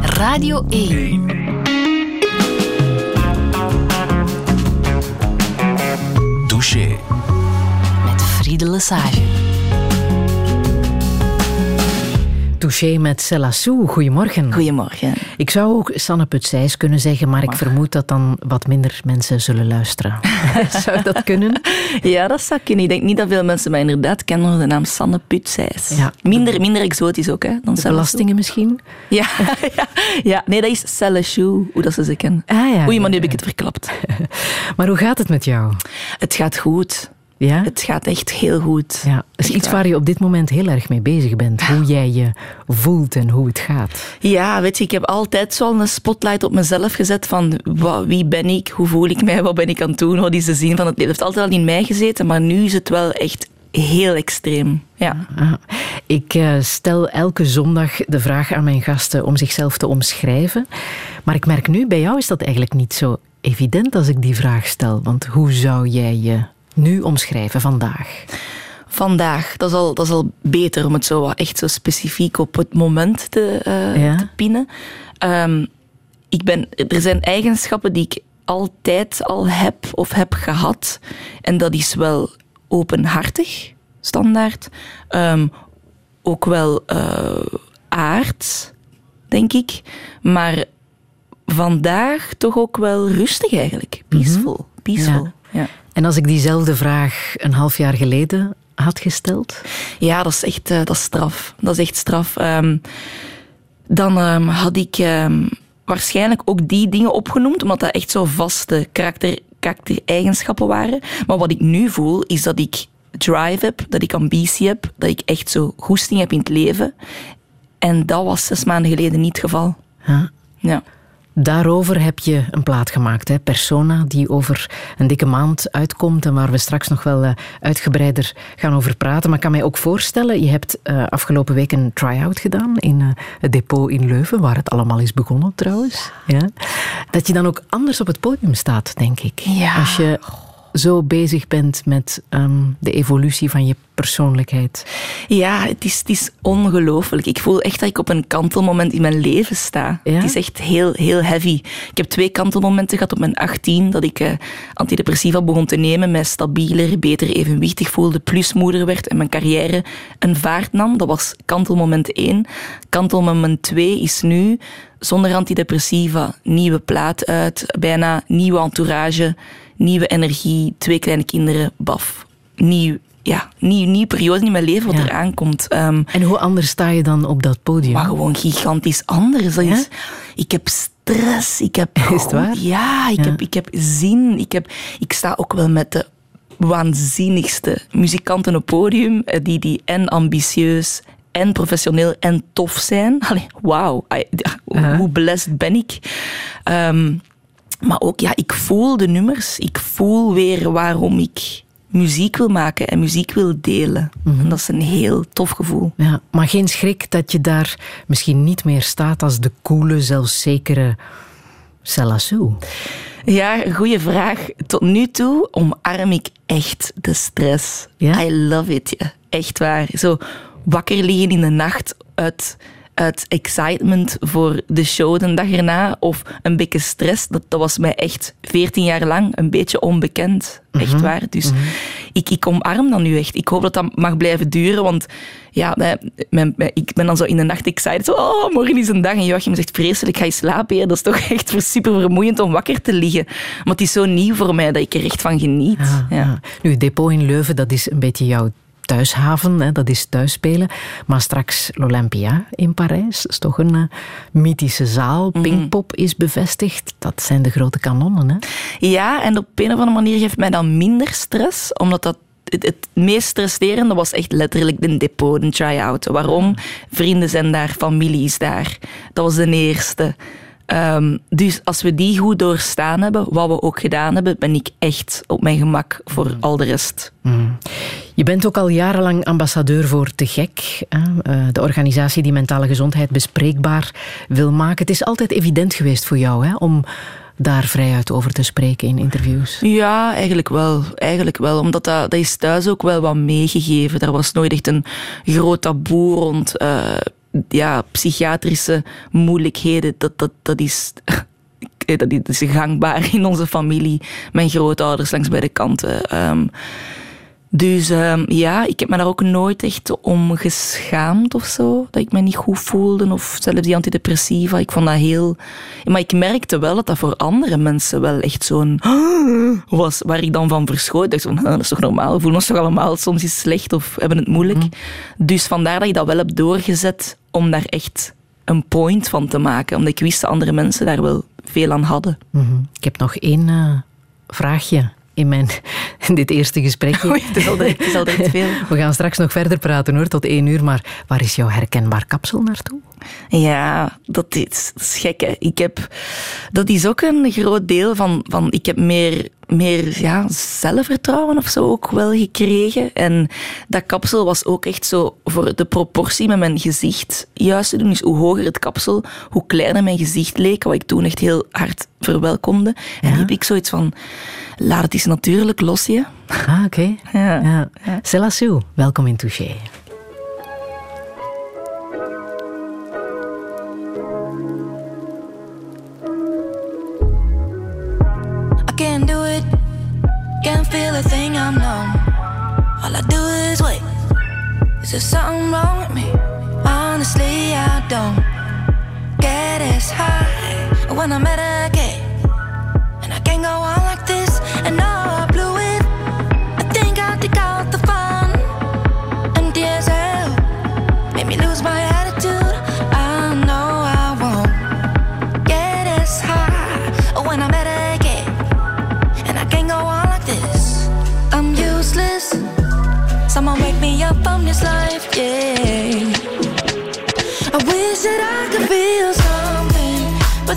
Radio 1. Douche. Met Friede Lesage. Touché met Selassou. Goedemorgen. Goedemorgen. Ik zou ook Sanne Putsijs kunnen zeggen, maar ik vermoed dat dan wat minder mensen zullen luisteren. zou dat kunnen? Ja, dat zou kunnen. Ik denk niet dat veel mensen mij inderdaad kennen onder de naam Sanne Putsijs. Ja. Minder, minder exotisch ook, hè? Dan De Selassou. belastingen misschien? Ja, ja, ja, nee, dat is Selassou, hoe dat ze ze kennen. Ah, ja, Oei, maar nu heb ik het verklapt. Maar hoe gaat het met jou? Het gaat goed. Ja? Het gaat echt heel goed. ja. Dat is iets waar. je op dit moment heel erg mee bezig bent. Hoe jij je voelt en hoe het gaat. Ja, weet je, ik heb altijd zo een spotlight op mezelf gezet van wa- wie ben ik, hoe voel ik mij, wat ben ik aan het doen, wat is de zin van het leven. Het heeft altijd al in mij gezeten, maar nu is het wel echt heel extreem. Ja. Ah, ik eh, stel elke zondag de vraag aan mijn gasten om zichzelf te omschrijven. Maar ik merk nu, bij jou is dat eigenlijk niet zo evident als ik die vraag stel. Want hoe zou jij je nu omschrijven vandaag? Vandaag, dat is, al, dat is al beter om het zo echt zo specifiek op het moment te, Ja. te pinnen. Ehm, ik ben, er zijn eigenschappen die ik altijd al heb of heb gehad. En dat is wel openhartig, standaard. Ehm, ook wel eh aard, denk ik. Maar vandaag toch ook wel rustig eigenlijk. Peaceful. Peaceful. ja. En als ik diezelfde vraag een half jaar geleden had gesteld? Ja, dat is echt eh, dat is straf. Dat is echt straf. Ehm, dan ehm, had ik ehm, waarschijnlijk ook die dingen opgenoemd, omdat dat echt zo vaste karakter, karaktereigenschappen waren. Maar wat ik nu voel, is dat ik drive heb, dat ik ambitie heb, dat ik echt zo goesting heb in het leven. En dat was zes maanden geleden niet het geval. Ja. Ja. Daarover heb je een plaat gemaakt, hè? Persona, die over een dikke maand uitkomt en waar we straks nog wel eh, uitgebreider gaan over praten. Maar ik kan mij ook voorstellen, je hebt eh, afgelopen week een try-out gedaan in eh, het depot in Leuven, waar het allemaal is begonnen trouwens. Ja. Dat je dan ook anders op het podium staat, denk ik. Ja. Als je zo bezig bent met ehm, de evolutie van je persoonlijkheid. Ja, het is, het is ongelooflijk. Ik voel echt dat ik op een kantelmoment in mijn leven sta. Ja? Het is echt heel, heel heavy. Ik heb twee kantelmomenten gehad op mijn 18, dat ik eh, antidepressiva begon te nemen, mij stabieler, beter evenwichtig voelde, plus moeder werd en mijn carrière een vaart nam. Dat was kantelmoment 1. Kantelmoment 2 is nu, zonder antidepressiva, nieuwe plaat uit, bijna nieuwe entourage, nieuwe energie, twee kleine kinderen, baf. Nieuw, ja, nieuw, nieuw periode in mijn leven wat Ja. er aankomt. Ehm, En hoe anders sta je dan op dat podium? maar gewoon gigantisch anders. Dat Ja? is, ik heb stress. Ik heb, Is het waar? Ja, ik, Ja. Heb, ik heb zin. Ik, heb, ik sta ook wel met de waanzinnigste muzikanten op podium. eh, Die, die en ambitieus en professioneel en tof zijn. Allee, wauw. Hoe- blessed ben ik. Ehm, maar ook, ja, ik voel de nummers. Ik voel weer waarom ik muziek wil maken en muziek wil delen. Mhm. En dat is een heel tof gevoel. Ja, maar geen schrik dat je daar misschien niet meer staat als de coole, zelfzekere Selassou. Ja, goede vraag. Tot nu toe omarm ik echt de stress. Ja? I love it. Ja. Echt waar. Zo wakker liggen in de nacht uit, uit excitement voor de show de dag erna. Of een beetje stress. Dat, dat was mij echt 14 jaar lang een beetje onbekend. Echt waar. Dus ik, ik omarm dat nu echt. Ik hoop dat dat mag blijven duren. Want ja, mijn, ik ben dan zo in de nacht excited. Zo, oh, morgen is een dag. En Joachim zegt vreselijk, ga je slapen? Ja, dat is toch echt super vermoeiend om wakker te liggen. Maar het is zo nieuw voor mij dat ik er echt van geniet. Ah, ja. ja. Nu, het depot in Leuven, dat is een beetje jouw thuishaven, hè, dat is thuisspelen. Maar straks l'Olympia in Parijs, dat is toch een eh, mythische zaal. Mhm. Pinkpop is bevestigd, dat zijn de grote kanonnen. Hè? Ja, en op een of andere manier geeft mij dat minder stress, omdat dat het, meest stresserende was echt letterlijk de depot, de try-out. Waarom? Vrienden zijn daar, familie is daar. Dat was de eerste. Ehm, dus als we die goed doorstaan hebben, wat we ook gedaan hebben, ben ik echt op mijn gemak voor al de rest. Je bent ook al jarenlang ambassadeur voor Te Gek, eh, de organisatie die mentale gezondheid bespreekbaar wil maken. Het is altijd evident geweest voor jou hè, om daar vrijuit over te spreken in interviews. Ja, eigenlijk wel. Eigenlijk wel. Omdat dat, dat is thuis ook wel wat meegegeven. Er was nooit echt een groot taboe rond eh, ja, psychiatrische moeilijkheden, dat, dat, dat is... Dat is gangbaar in onze familie. Mijn grootouders langs beide kanten. Ehm, dus ehm, ja, ik heb me daar ook nooit echt om geschaamd of zo. Dat ik me niet goed voelde. Of zelfs die antidepressiva. Ik vond dat heel... Maar ik merkte wel dat dat voor andere mensen wel echt zo'n... was, waar ik dan van verschoot. Ik dacht van, dat is toch normaal? We voelen ons toch allemaal soms eens slecht of hebben het moeilijk. Mhm. Dus vandaar dat ik dat wel heb doorgezet om daar echt een point van te maken. Omdat ik wist dat andere mensen daar wel veel aan hadden. Mhm. Ik heb nog één uh, vraagje in, mijn, in dit eerste gesprekje. Oei, het, is al direct, het is veel. We gaan straks nog verder praten hoor, tot één uur. Maar waar is jouw herkenbaar kapsel naartoe? Ja, dat is, dat is gek. Hè. Ik heb, dat is ook een groot deel van. van ik heb meer, meer ja, zelfvertrouwen of zo ook wel gekregen. En dat kapsel was ook echt zo voor de proportie met mijn gezicht juist te doen. Dus hoe hoger het kapsel, hoe kleiner mijn gezicht leek. Wat ik toen echt heel hard verwelkomde. En ja. heb ik zoiets van laat het eens natuurlijk los je. Ah, oké. Ja. ja. Sue, welkom in Touché. Can't feel a thing I'm numb. All I do is wait. Is there something wrong with me? Honestly, I don't get as high when I'm at a gate. And I can't go on like this. and I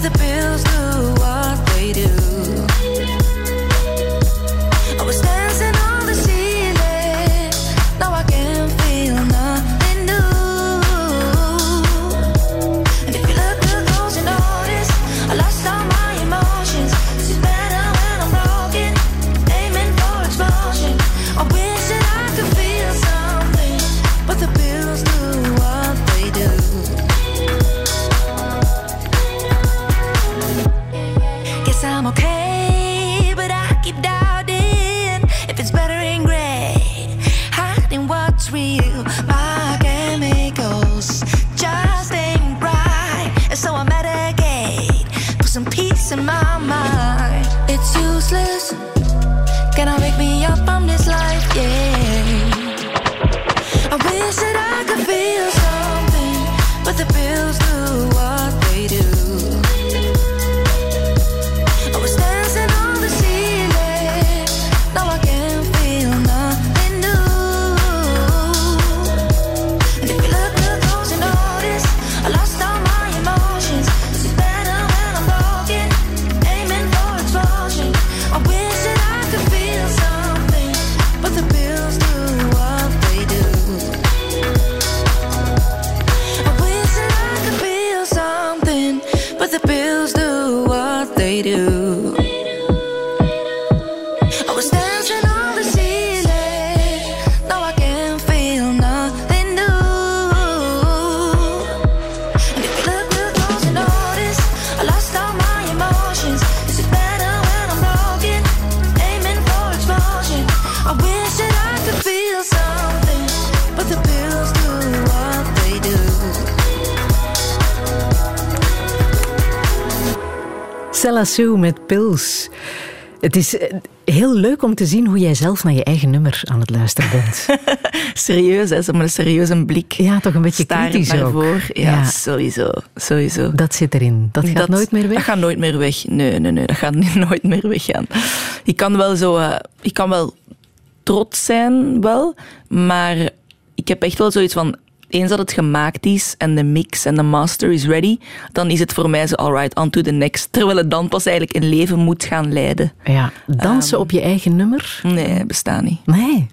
the pills Stella met Pils. Het is eh, heel leuk om te zien hoe jij zelf naar je eigen nummer aan het luisteren bent. Serieus, hè? met een serieuze blik. Ja, toch een beetje kritisch voren. Ja, sowieso, sowieso. Dat zit erin. Dat gaat nooit meer weg? Dat gaat nooit meer weg. Nee, nee, nee. Dat gaat nooit meer weggaan. Ik kan wel zo... Uh, ik kan wel trots zijn, wel. Maar ik heb echt wel zoiets van eens dat het gemaakt is en de mix en de master is ready, dan is het voor mij zo alright, on to the next. Terwijl het dan pas eigenlijk een leven moet gaan leiden. Ja, dansen ehm, op je eigen nummer? Nee, bestaat niet. Nee.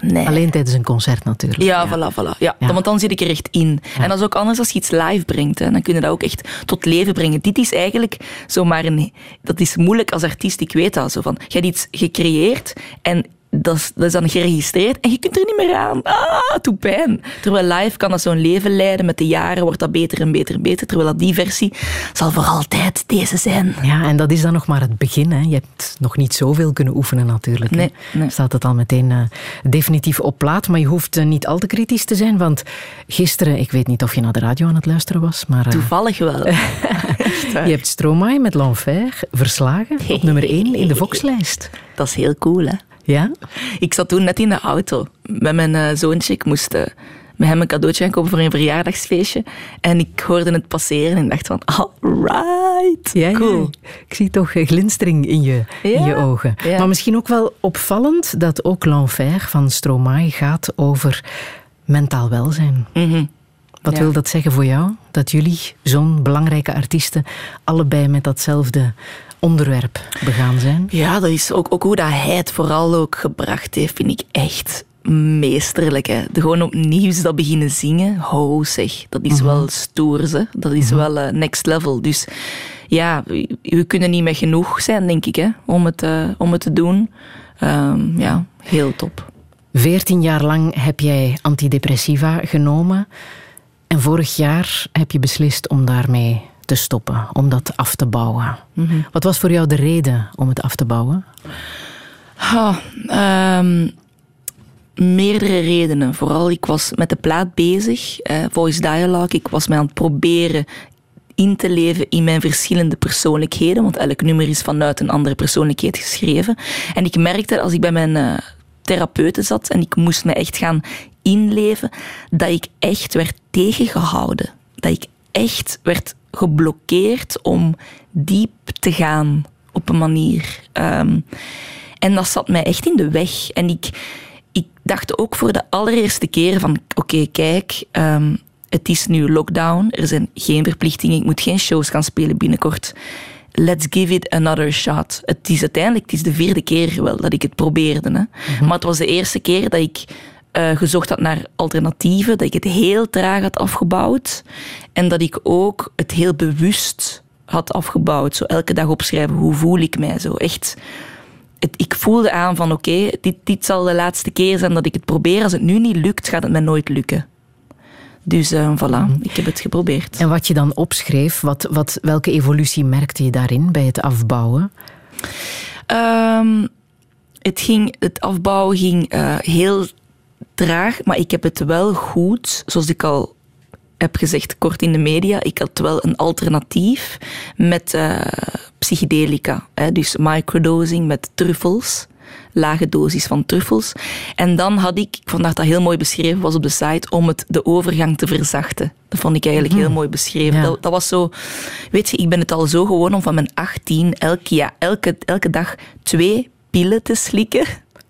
Nee. Alleen tijdens een concert natuurlijk. Ja, ja. voilà, voilà. Ja, Want dan zit ik er echt in. En dat is ook anders als je iets live brengt. Hè. Dan kun je dat ook echt tot leven brengen. Dit is eigenlijk zomaar een... Dat is moeilijk als artiest, ik weet dat. Zo van, je hebt iets gecreëerd en dat is, dat is dan geregistreerd en je kunt er niet meer aan. Ah, doet pijn. Terwijl live kan dat zo'n leven leiden. Met de jaren wordt dat beter en beter en beter. Terwijl dat die versie zal voor altijd deze zijn. Ja, en dat is dan nog maar het begin. Hè. Je hebt nog niet zoveel kunnen oefenen natuurlijk. Nee, nee. Staat het al meteen uh, definitief op plaat. Maar je hoeft uh, niet al te kritisch te zijn. Want gisteren, ik weet niet of je naar de radio aan het luisteren was. Maar, uh, Toevallig wel. je hebt Stromae met L'Enfer verslagen op nummer 1 in de Voxlijst. Dat is heel cool, hè? Ja? Ik zat toen net in de auto met mijn uh, zoontje. Ik moest uh, met hem een cadeautje aankopen voor een verjaardagsfeestje. En ik hoorde het passeren en dacht van, alright, ja, cool. Ja. Ik zie toch glinstering in je, ja, in je ogen. Maar misschien ook wel opvallend dat ook L'Enfer van Stromae gaat over mentaal welzijn. Mm -hmm. Wat wil dat zeggen voor jou? Dat jullie, zo'n belangrijke artiesten, allebei met datzelfde onderwerp begaan zijn? Ja, dat is ook, ook hoe dat hij het vooral ook gebracht heeft, vind ik echt meesterlijk. Hè. De gewoon opnieuw dat beginnen zingen, ho zeg, dat is mm -hmm. wel stoer, hè. dat is mm -hmm. wel uh, next level. Dus ja, we, we, kunnen niet meer genoeg zijn, denk ik, hè, om, het, uh, om het te doen. Um, ja, heel top. Veertien jaar lang heb jij antidepressiva genomen. En vorig jaar heb je beslist om daarmee te stoppen, om dat af te bouwen. Mhm. Mm -hmm. Wat was voor jou de reden om het af te bouwen? Oh, um, meerdere redenen. Vooral, ik was met de plaat bezig, eh, Voice Dialogue. Ik was mij aan het proberen in te leven in mijn verschillende persoonlijkheden, want elk nummer is vanuit een andere persoonlijkheid geschreven. En ik merkte als ik bij mijn uh, therapeuten zat en ik moest me echt gaan inleven, dat ik echt werd tegengehouden. Dat ik echt werd geblokkeerd om diep te gaan op een manier. Um, en dat zat mij echt in de weg. En ik, ik dacht ook voor de allereerste keer van, oké, okay, kijk, um, het is nu lockdown, er zijn geen verplichtingen, ik moet geen shows gaan spelen binnenkort. Let's give it another shot. Het is uiteindelijk, het is de vierde keer wel dat ik het probeerde. Hè. Mm -hmm. Maar het was de eerste keer dat ik uh, gezocht had naar alternatieven, dat ik het heel traag had afgebouwd en dat ik ook het heel bewust had afgebouwd. Zo elke dag opschrijven, hoe voel ik mij zo? Echt, het, ik voelde aan van oké, okay, dit, dit zal de laatste keer zijn dat ik het probeer. Als het nu niet lukt, gaat het mij nooit lukken. Dus uh, voilà, ik heb het geprobeerd. En wat je dan opschreef, wat, wat, welke evolutie merkte je daarin bij het afbouwen? Um, het, ging, het afbouwen ging uh, heel traag, maar ik heb het wel goed, zoals ik al heb gezegd kort in de media, ik had wel een alternatief met uh, psychedelica. Hè, dus microdosing met truffels, lage dosis van truffels. En dan had ik, ik vond dat dat heel mooi beschreven was op de site, om het de overgang te verzachten. Dat vond ik eigenlijk mm -hmm. heel mooi beschreven. Ja. Dat, dat, was zo, weet je, ik ben het al zo gewoon om van mijn 18 elke, ja, elke, elke dag twee pillen te slikken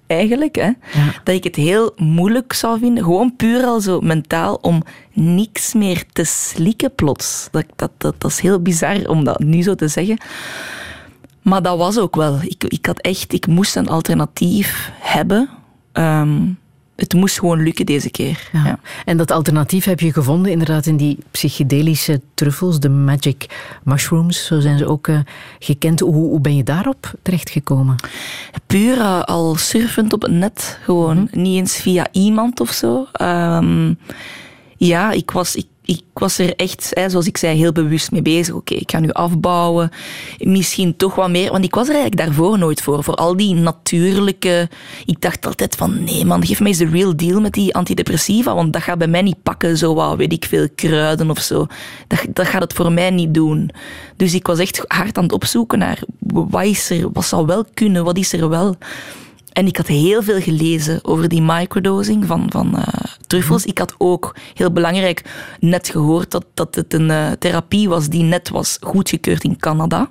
eigenlijk, hè, ja. dat ik het heel moeilijk zou vinden, gewoon puur al zo mentaal, om niks meer te slikken plots. Dat, dat, dat, dat is heel bizar om dat nu zo te zeggen. Maar dat was ook wel. Ik, ik had echt, ik moest een alternatief hebben. Um, het moest gewoon lukken deze keer. Ja. Ja. En dat alternatief heb je gevonden inderdaad in die psychedelische truffels, de magic mushrooms, zo zijn ze ook uh, gekend. Hoe, hoe, ben je daarop terechtgekomen? Puur uh, al surfend op het net, gewoon. Mm -hmm. Niet eens via iemand of zo. Um, ja, ik was... Ik, ik was er echt, zoals ik zei, heel bewust mee bezig. Oké, ik ga nu afbouwen. Misschien toch wat meer. Want ik was er eigenlijk daarvoor nooit voor. Voor al die natuurlijke... Ik dacht altijd van, nee man, geef mij eens de real deal met die antidepressiva. Want dat gaat bij mij niet pakken, zo wat, weet ik veel, kruiden of zo. Dat, dat gaat het voor mij niet doen. Dus ik was echt hard aan het opzoeken naar, wat is er, wat zou wel kunnen, wat is er wel... En ik had heel veel gelezen over die microdosing van, van uh, truffels. Ik had ook, heel belangrijk, net gehoord dat, dat het een uh, therapie was die net was goedgekeurd in Canada.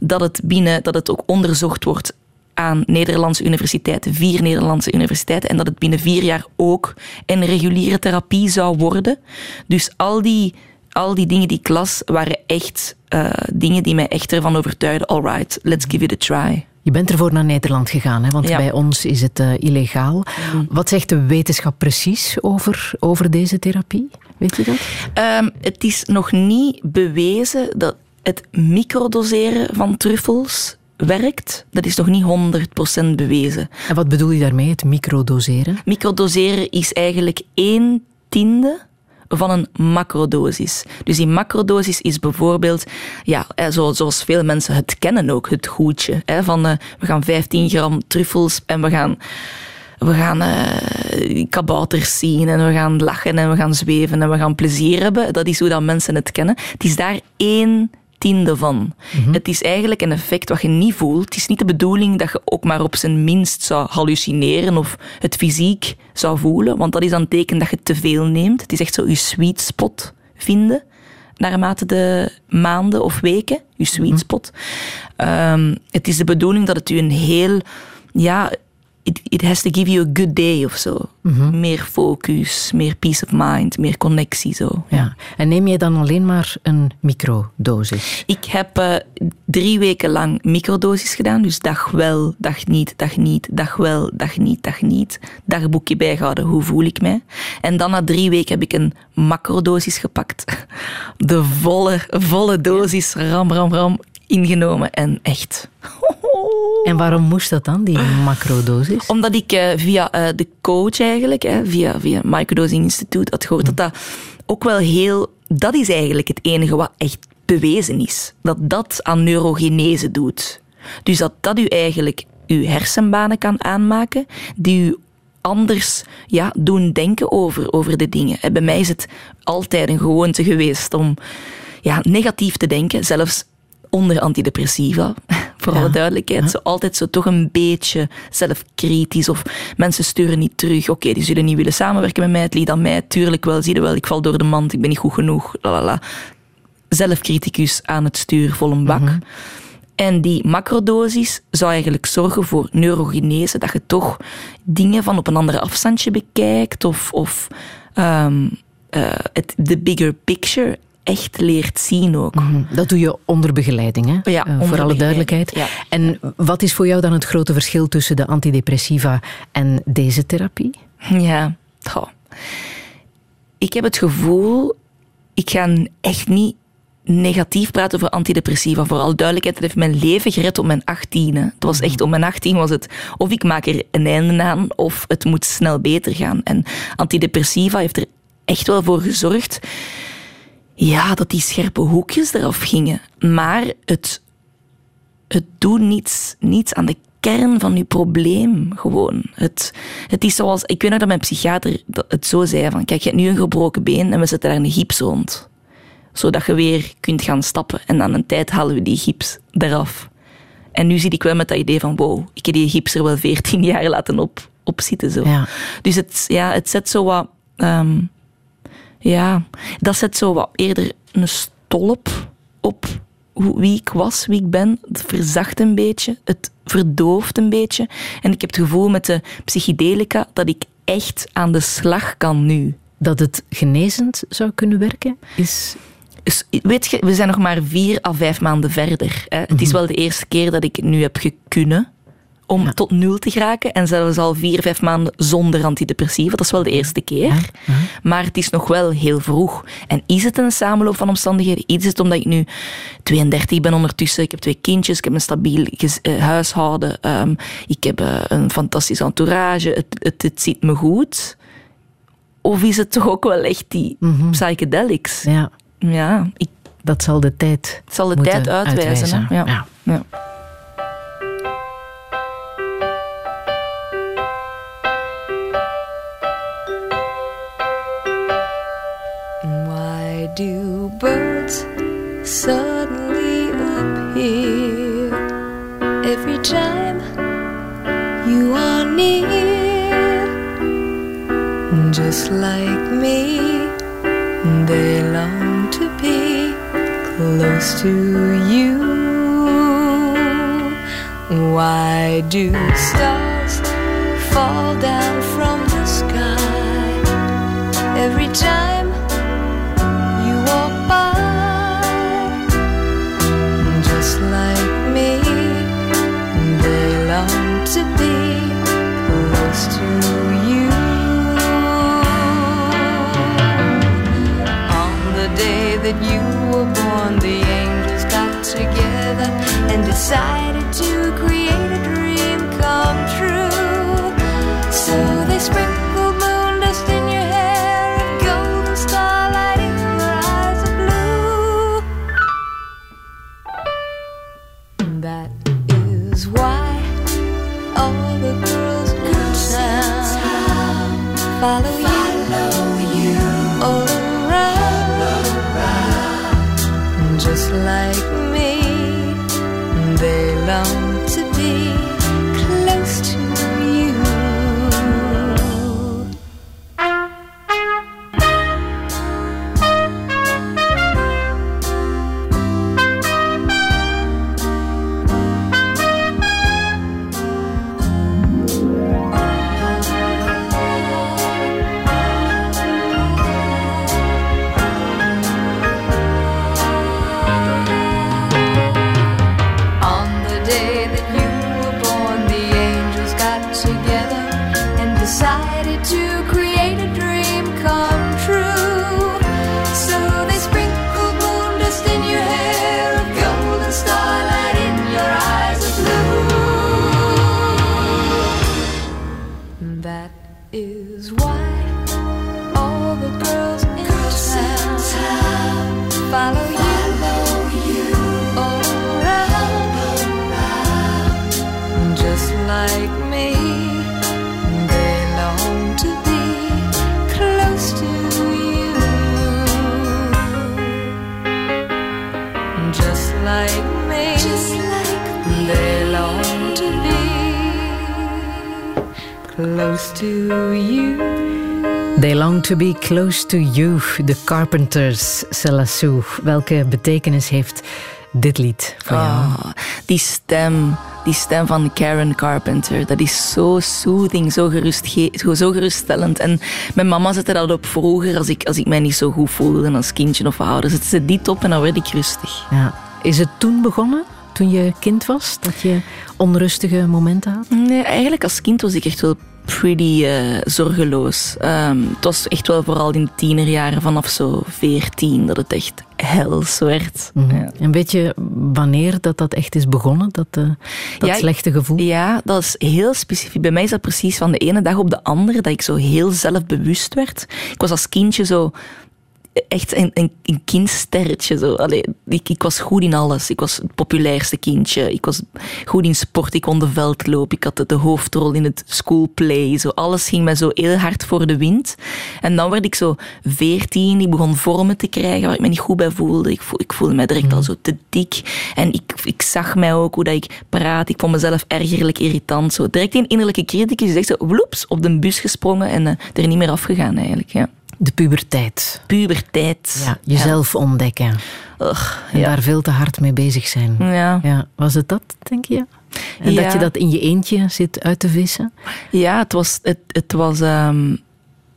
Dat het, binnen, dat het ook onderzocht wordt aan Nederlandse universiteiten, vier Nederlandse universiteiten, en dat het binnen vier jaar ook een reguliere therapie zou worden. Dus al die, al die dingen die ik las, waren echt uh, dingen die mij echt ervan overtuigden. All right, let's give it a try. Je bent ervoor naar Nederland gegaan, hè? want ja. bij ons is het uh, illegaal. Mm. Wat zegt de wetenschap precies over, over deze therapie? Weet je dat? Um, het is nog niet bewezen dat het microdoseren van truffels werkt, dat is nog niet 100% bewezen. En wat bedoel je daarmee, het microdoseren? Microdoseren is eigenlijk één tiende van een macrodosis. Dus die macrodosis is bijvoorbeeld, ja, zoals veel mensen het kennen ook, het goedje. Hè, van uh, we gaan 15 gram truffels en we gaan, we gaan uh, kabouters zien en we gaan lachen en we gaan zweven en we gaan plezier hebben. Dat is hoe dat mensen het kennen. Het is daar één tiende van. Mhm. Het is eigenlijk een effect wat je niet voelt. Het is niet de bedoeling dat je ook maar op zijn minst zou hallucineren of het fysiek zou voelen, want dat is dan een teken dat je te veel neemt. Het is echt zo je sweet spot vinden naarmate de maanden of weken, je sweet mhm. spot. Um, het is de bedoeling dat het u een heel ja, it, it has to give you a good day of zo. Mhm. Meer focus, meer peace of mind, meer connectie zo. Ja. En neem je dan alleen maar een microdosis? Ik heb uh, drie weken lang microdosis gedaan. Dus dag wel, dag niet, dag niet, dag wel, dag niet, dag niet. Dagboekje bijgehouden, hoe voel ik mij? En dan na drie weken heb ik een macrodosis gepakt. De volle, volle dosis, ram, ram, ram, ingenomen. En echt... En waarom moest dat dan, die macrodosis? Omdat ik uh, via uh, de coach eigenlijk, hè, via, via Microdosing Instituut, had gehoord dat dat ook wel heel... Dat is eigenlijk het enige wat echt bewezen is. Dat dat aan neurogenese doet. Dus dat dat u eigenlijk uw hersenbanen kan aanmaken, die u anders ja, doen denken over, over de dingen. Bij mij is het altijd een gewoonte geweest om ja, negatief te denken, zelfs onder antidepressiva, voor alle duidelijkheid. Zo altijd zo toch een beetje zelfkritisch. Of mensen sturen niet terug. Oké, die zullen niet willen samenwerken met mij. Het liet aan mij. Tuurlijk wel, zie je wel. Ik val door de mand. Ik ben niet goed genoeg. Lalala. Zelfcriticus aan het stuur, vol een bak. Mhm. En die macrodosis zou eigenlijk zorgen voor neurogenese. Dat je toch dingen van op een andere afstandje bekijkt. Of, of um, de bigger picture echt leert zien ook. Mhm. Dat doe je onder begeleiding, hè? Ja, uh, voor alle duidelijkheid. En wat is voor jou dan het grote verschil tussen de antidepressiva en deze therapie? Ja, goh. ik heb het gevoel, ik ga echt niet negatief praten over antidepressiva. Voor alle duidelijkheid, het heeft mijn leven gered op mijn achttiende. Het was echt, op mijn achttien was het of ik maak er een einde aan of het moet snel beter gaan. En antidepressiva heeft er echt wel voor gezorgd ja, dat die scherpe hoekjes eraf gingen. Maar het, het doet niets, niets aan de kern van je probleem gewoon. Het, het is zoals, ik weet nog dat mijn psychiater het zo zei van, kijk, je hebt nu een gebroken been en we zetten daar een gips rond. Zodat je weer kunt gaan stappen. En aan een tijd halen we die gips eraf. En nu zit ik wel met dat idee van, wow, ik heb die gips er wel veertien jaar laten op, op zitten. Zo. Ja. Dus het, ja, het zet zo wat... Ehm, ja, dat zet zo wat eerder een stolp op wie ik was, wie ik ben. Het verzacht een beetje, het verdooft een beetje. En ik heb het gevoel met de psychedelica dat ik echt aan de slag kan nu. Dat het genezend zou kunnen werken, is weet je, we zijn nog maar vier à vijf maanden verder. Hè. Het is mhm. wel de eerste keer dat ik het nu heb gekunnen om tot nul te geraken. En zelfs al vier, vijf maanden zonder antidepressiva. Dat is wel de eerste keer. Maar het is nog wel heel vroeg. En is het een samenloop van omstandigheden? Is het omdat ik nu 32 ben ondertussen? Ik heb twee kindjes, ik heb een stabiel uh, huishouden. Ehm, ik heb uh, een fantastisch entourage. Het, het, het zit me goed. Of is het toch ook wel echt die mm psychedelics? Ja. Ja, ik, dat zal de tijd zal de tijd uitwijzen. uitwijzen. Ja. ja. Suddenly appear every time you are near? Just like me, they long to be close to you. Why do stars fall down from the sky every time? Close to you, The Carpenters, Selassou. Welke betekenis heeft dit lied voor jou? Ah, die stem, die stem van Karen Carpenter, dat is zo soothing, zo, gerustge- zo, zo geruststellend. En mijn mama zette dat op vroeger, als ik, als ik mij niet zo goed voelde als kindje of ouder. Zette ze dit op en dan werd ik rustig. Ja. Is het toen begonnen, toen je kind was, dat je onrustige momenten had? Nee, eigenlijk als kind was ik echt wel pretty eh, zorgeloos. Ehm, het was echt wel vooral in de tienerjaren, vanaf zo 14, dat het echt hels werd. Ja. En weet je wanneer dat, dat echt is begonnen, dat, eh, dat Ja, slechte gevoel? Ja, dat is heel specifiek. Bij mij is dat precies van de ene dag op de andere dat ik zo heel zelfbewust werd. Ik was als kindje zo echt een, een, een kindsterretje. Zo. Allee, ik, ik was goed in alles. Ik was het populairste kindje. Ik was goed in sport. Ik kon de veldloop. Ik had de, de hoofdrol in het schoolplay. Zo. Alles ging mij zo heel hard voor de wind. En dan werd ik zo veertien. Ik begon vormen te krijgen waar ik me niet goed bij voelde. Ik, voel, ik voelde mij direct al zo te dik. En ik, ik zag mij ook hoe dat ik praat. Ik vond mezelf ergerlijk irritant. Zo. Direct een innerlijke criticus die zegt zo, wloeps, op de bus gesprongen en eh, er niet meer afgegaan eigenlijk. Ja. De puberteit. Puberteit. Ja, jezelf ontdekken. Ugh, En ja. daar veel te hard mee bezig zijn. Ja. Ja, was het dat, denk je? En dat je dat in je eentje zit uit te vissen? Ja, het was. Het, het was ehm,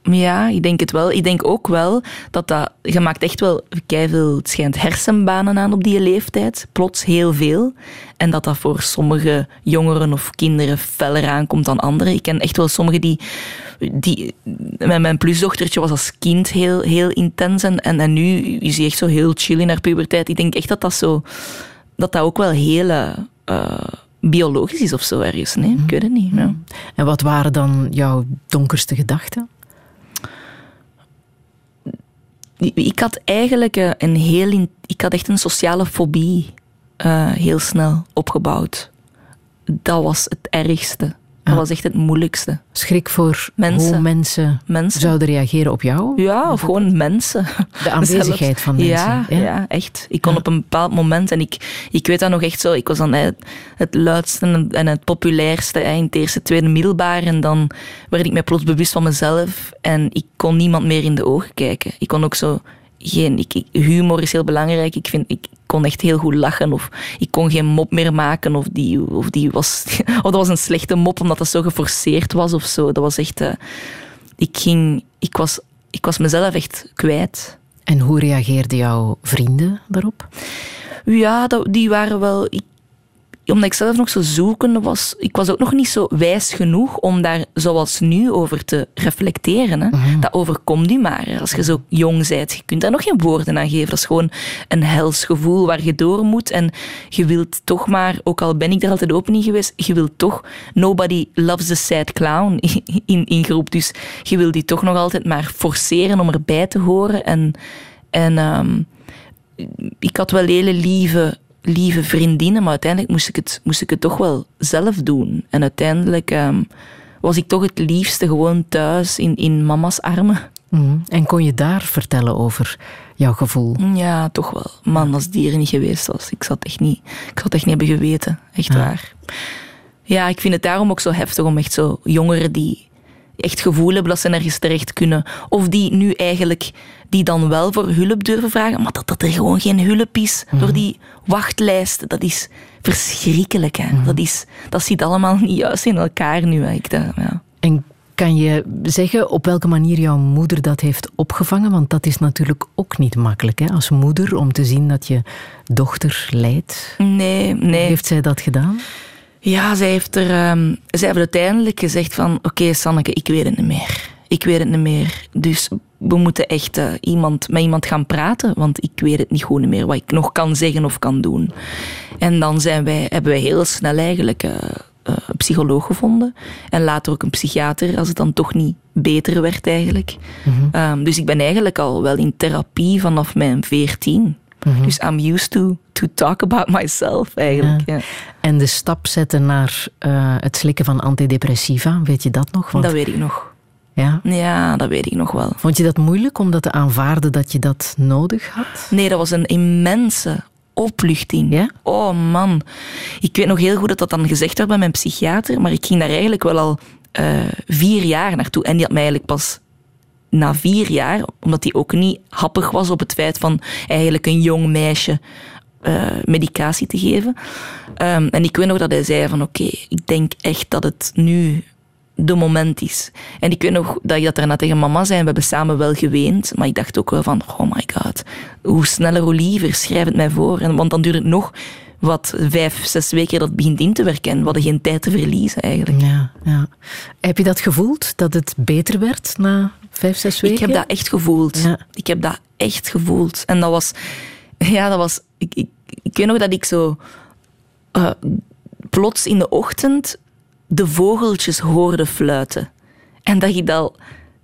ja, ik denk het wel. Ik denk ook wel dat dat. Je maakt echt wel veel, het schijnt, hersenbanen aan op die leeftijd. Plots heel veel. En dat dat voor sommige jongeren of kinderen feller aankomt dan anderen. Ik ken echt wel sommigen die. die mijn, plusdochtertje was als kind heel, heel intens. En, en, nu is hij echt zo heel chill in haar puberteit. Ik denk echt dat dat zo. dat dat ook wel heel. eh, biologisch is of zo ergens. Nee, ik weet het niet. Ja. En wat waren dan jouw donkerste gedachten? Ik had eigenlijk eh, een heel... Ik had echt een sociale fobie eh, heel snel opgebouwd. Dat was het ergste. Dat was echt het moeilijkste. Schrik voor Mensen. hoe mensen, Mensen. zouden reageren op jou? Ja, of gewoon mensen. De aanwezigheid van mensen. Ja, ja. echt. Ik kon Ja. op een bepaald moment, en ik, ik weet dat nog echt zo, ik was dan het, het luidste en- het populairste in het eerste, tweede middelbaar. En dan werd ik mij plots bewust van mezelf en ik kon niemand meer in de ogen kijken. Ik kon ook zo geen... Ik- humor is heel belangrijk. Ik, vind, ik kon echt heel goed lachen of ik kon geen mop meer maken of die, of die was... Of dat was een slechte mop omdat dat zo geforceerd was of zo. Dat was echt... eh, ik ging... Ik was, ik was mezelf echt kwijt. En hoe reageerden jouw vrienden daarop? Ja, dat, die waren wel. Ik, omdat ik zelf nog zo zoekende was, ik was ook nog niet zo wijs genoeg om daar zoals nu over te reflecteren. Hè. Dat overkomt u maar. Als je zo jong bent, je kunt daar nog geen woorden aan geven. Dat is gewoon een hels gevoel waar je door moet. En je wilt toch maar, ook al ben ik er altijd open in geweest, je wilt toch, nobody loves a sad clown in, in groep. Dus je wilt die toch nog altijd maar forceren om erbij te horen. En, en ehm, ik had wel hele lieve, lieve vriendinnen, maar uiteindelijk moest ik het, moest ik het toch wel zelf doen. En uiteindelijk ehm, was ik toch het liefste gewoon thuis in, in mama's armen. Mhm. En kon je daar vertellen over jouw gevoel? Ja, toch wel. Man, als die er niet geweest was, ik zou het echt niet, ik zou het echt niet hebben geweten. Echt Ja. waar. Ja, ik vind het daarom ook zo heftig om echt zo jongeren die echt gevoel hebben dat ze nergens terecht kunnen, of die nu eigenlijk, die dan wel voor hulp durven vragen, maar dat, dat er gewoon geen hulp is door die wachtlijst, dat is verschrikkelijk. Hè. Dat, is, dat zit allemaal niet juist in elkaar nu. Hè. Ik, dacht, ja. En kan je zeggen op welke manier jouw moeder dat heeft opgevangen? Want dat is natuurlijk ook niet makkelijk hè? als moeder om te zien dat je dochter lijdt. Nee, nee. Heeft zij dat gedaan? Ja, zij heeft, er, ehm, zij heeft uiteindelijk gezegd van... Oké, Sanneke, ik weet het niet meer. Ik weet het niet meer. Dus we moeten echt eh, iemand, met iemand gaan praten. Want ik weet het niet goed meer wat ik nog kan zeggen of kan doen. En dan zijn wij, hebben wij heel snel eigenlijk eh, eh, een psycholoog gevonden. En later ook een psychiater, als het dan toch niet beter werd eigenlijk. Ehm, dus ik ben eigenlijk al wel in therapie vanaf mijn veertien. Dus I'm used to, to talk about myself eigenlijk. Ja. En de stap zetten naar eh, het slikken van antidepressiva, weet je dat nog? Want, Dat weet ik nog. ja? Ja, dat weet ik nog wel. Vond je dat moeilijk om dat te aanvaarden dat je dat nodig had? Nee, dat was een immense opluchting. Ja? Oh man. Ik weet nog heel goed dat dat dan gezegd werd bij mijn psychiater, maar ik ging daar eigenlijk wel al eh, vier jaar naartoe. En die had mij eigenlijk pas na vier jaar, omdat hij ook niet happig was op het feit van eigenlijk een jong meisje eh, medicatie te geven. Ehm, en ik weet nog dat hij zei van oké, ik denk echt dat het nu de moment is. En ik weet nog dat ik dat daarna tegen mama zei. We hebben samen wel geweend. Maar ik dacht ook wel van, oh my god. Hoe sneller, hoe liever. Schrijf het mij voor. En, want dan duurt het nog wat vijf, zes weken dat het begint in te werken. En we hadden geen tijd te verliezen eigenlijk. Ja, ja. Heb je dat gevoeld, dat het beter werd na vijf, zes weken? Ik heb dat echt gevoeld. Ja. Ik heb dat echt gevoeld. En dat was... Ja, dat was... Ik, ik, ik weet nog dat ik zo... eh, plots in de ochtend de vogeltjes hoorde fluiten. En dat ik dat al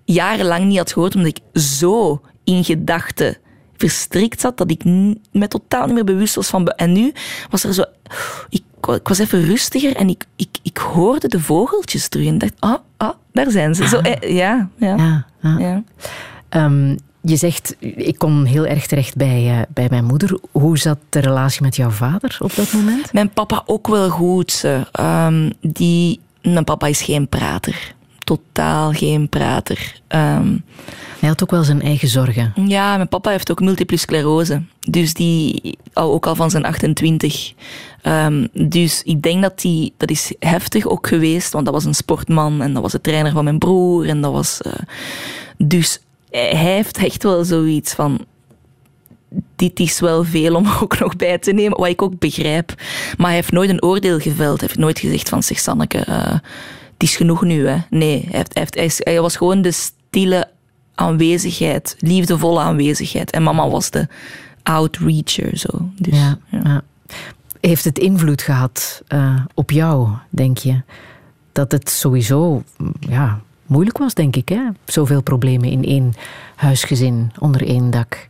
jarenlang niet had gehoord, omdat ik zo in gedachten verstrikt zat, dat ik me totaal niet meer bewust was van... En nu was er zo... Ik, wa- ik was even rustiger en ik, ik, ik hoorde de vogeltjes terug en dacht, ah, ah, daar zijn ze. Zo, eh, ja, ja. Ja, ja. ja. Ehm, je zegt, ik kom heel erg terecht bij, eh, bij mijn moeder. Hoe zat de relatie met jouw vader op dat moment? Mijn papa ook wel goed. eh. Ehm, die, mijn papa is geen prater. Totaal geen prater. Ehm, Hij had ook wel zijn eigen zorgen. ja, mijn papa heeft ook multiple sclerose. Dus die al, ook al van zijn 28. Ehm, dus ik denk dat die, dat is heftig ook geweest, want dat was een sportman en dat was de trainer van mijn broer. En dat was, eh, dus hij heeft echt wel zoiets van, dit is wel veel om ook nog bij te nemen, wat ik ook begrijp. Maar hij heeft nooit een oordeel geveld. Hij heeft nooit gezegd van, zeg Sanneke, eh, het is genoeg nu. Hè. Nee, hij, heeft, hij, was gewoon de stille aanwezigheid, liefdevolle aanwezigheid. En mama was de outreacher. Zo. Dus, Ja, ja. Heeft het invloed gehad eh, op jou, denk je? Dat het sowieso ja, moeilijk was, denk ik. Hè? Zoveel problemen in één huisgezin, onder één dak.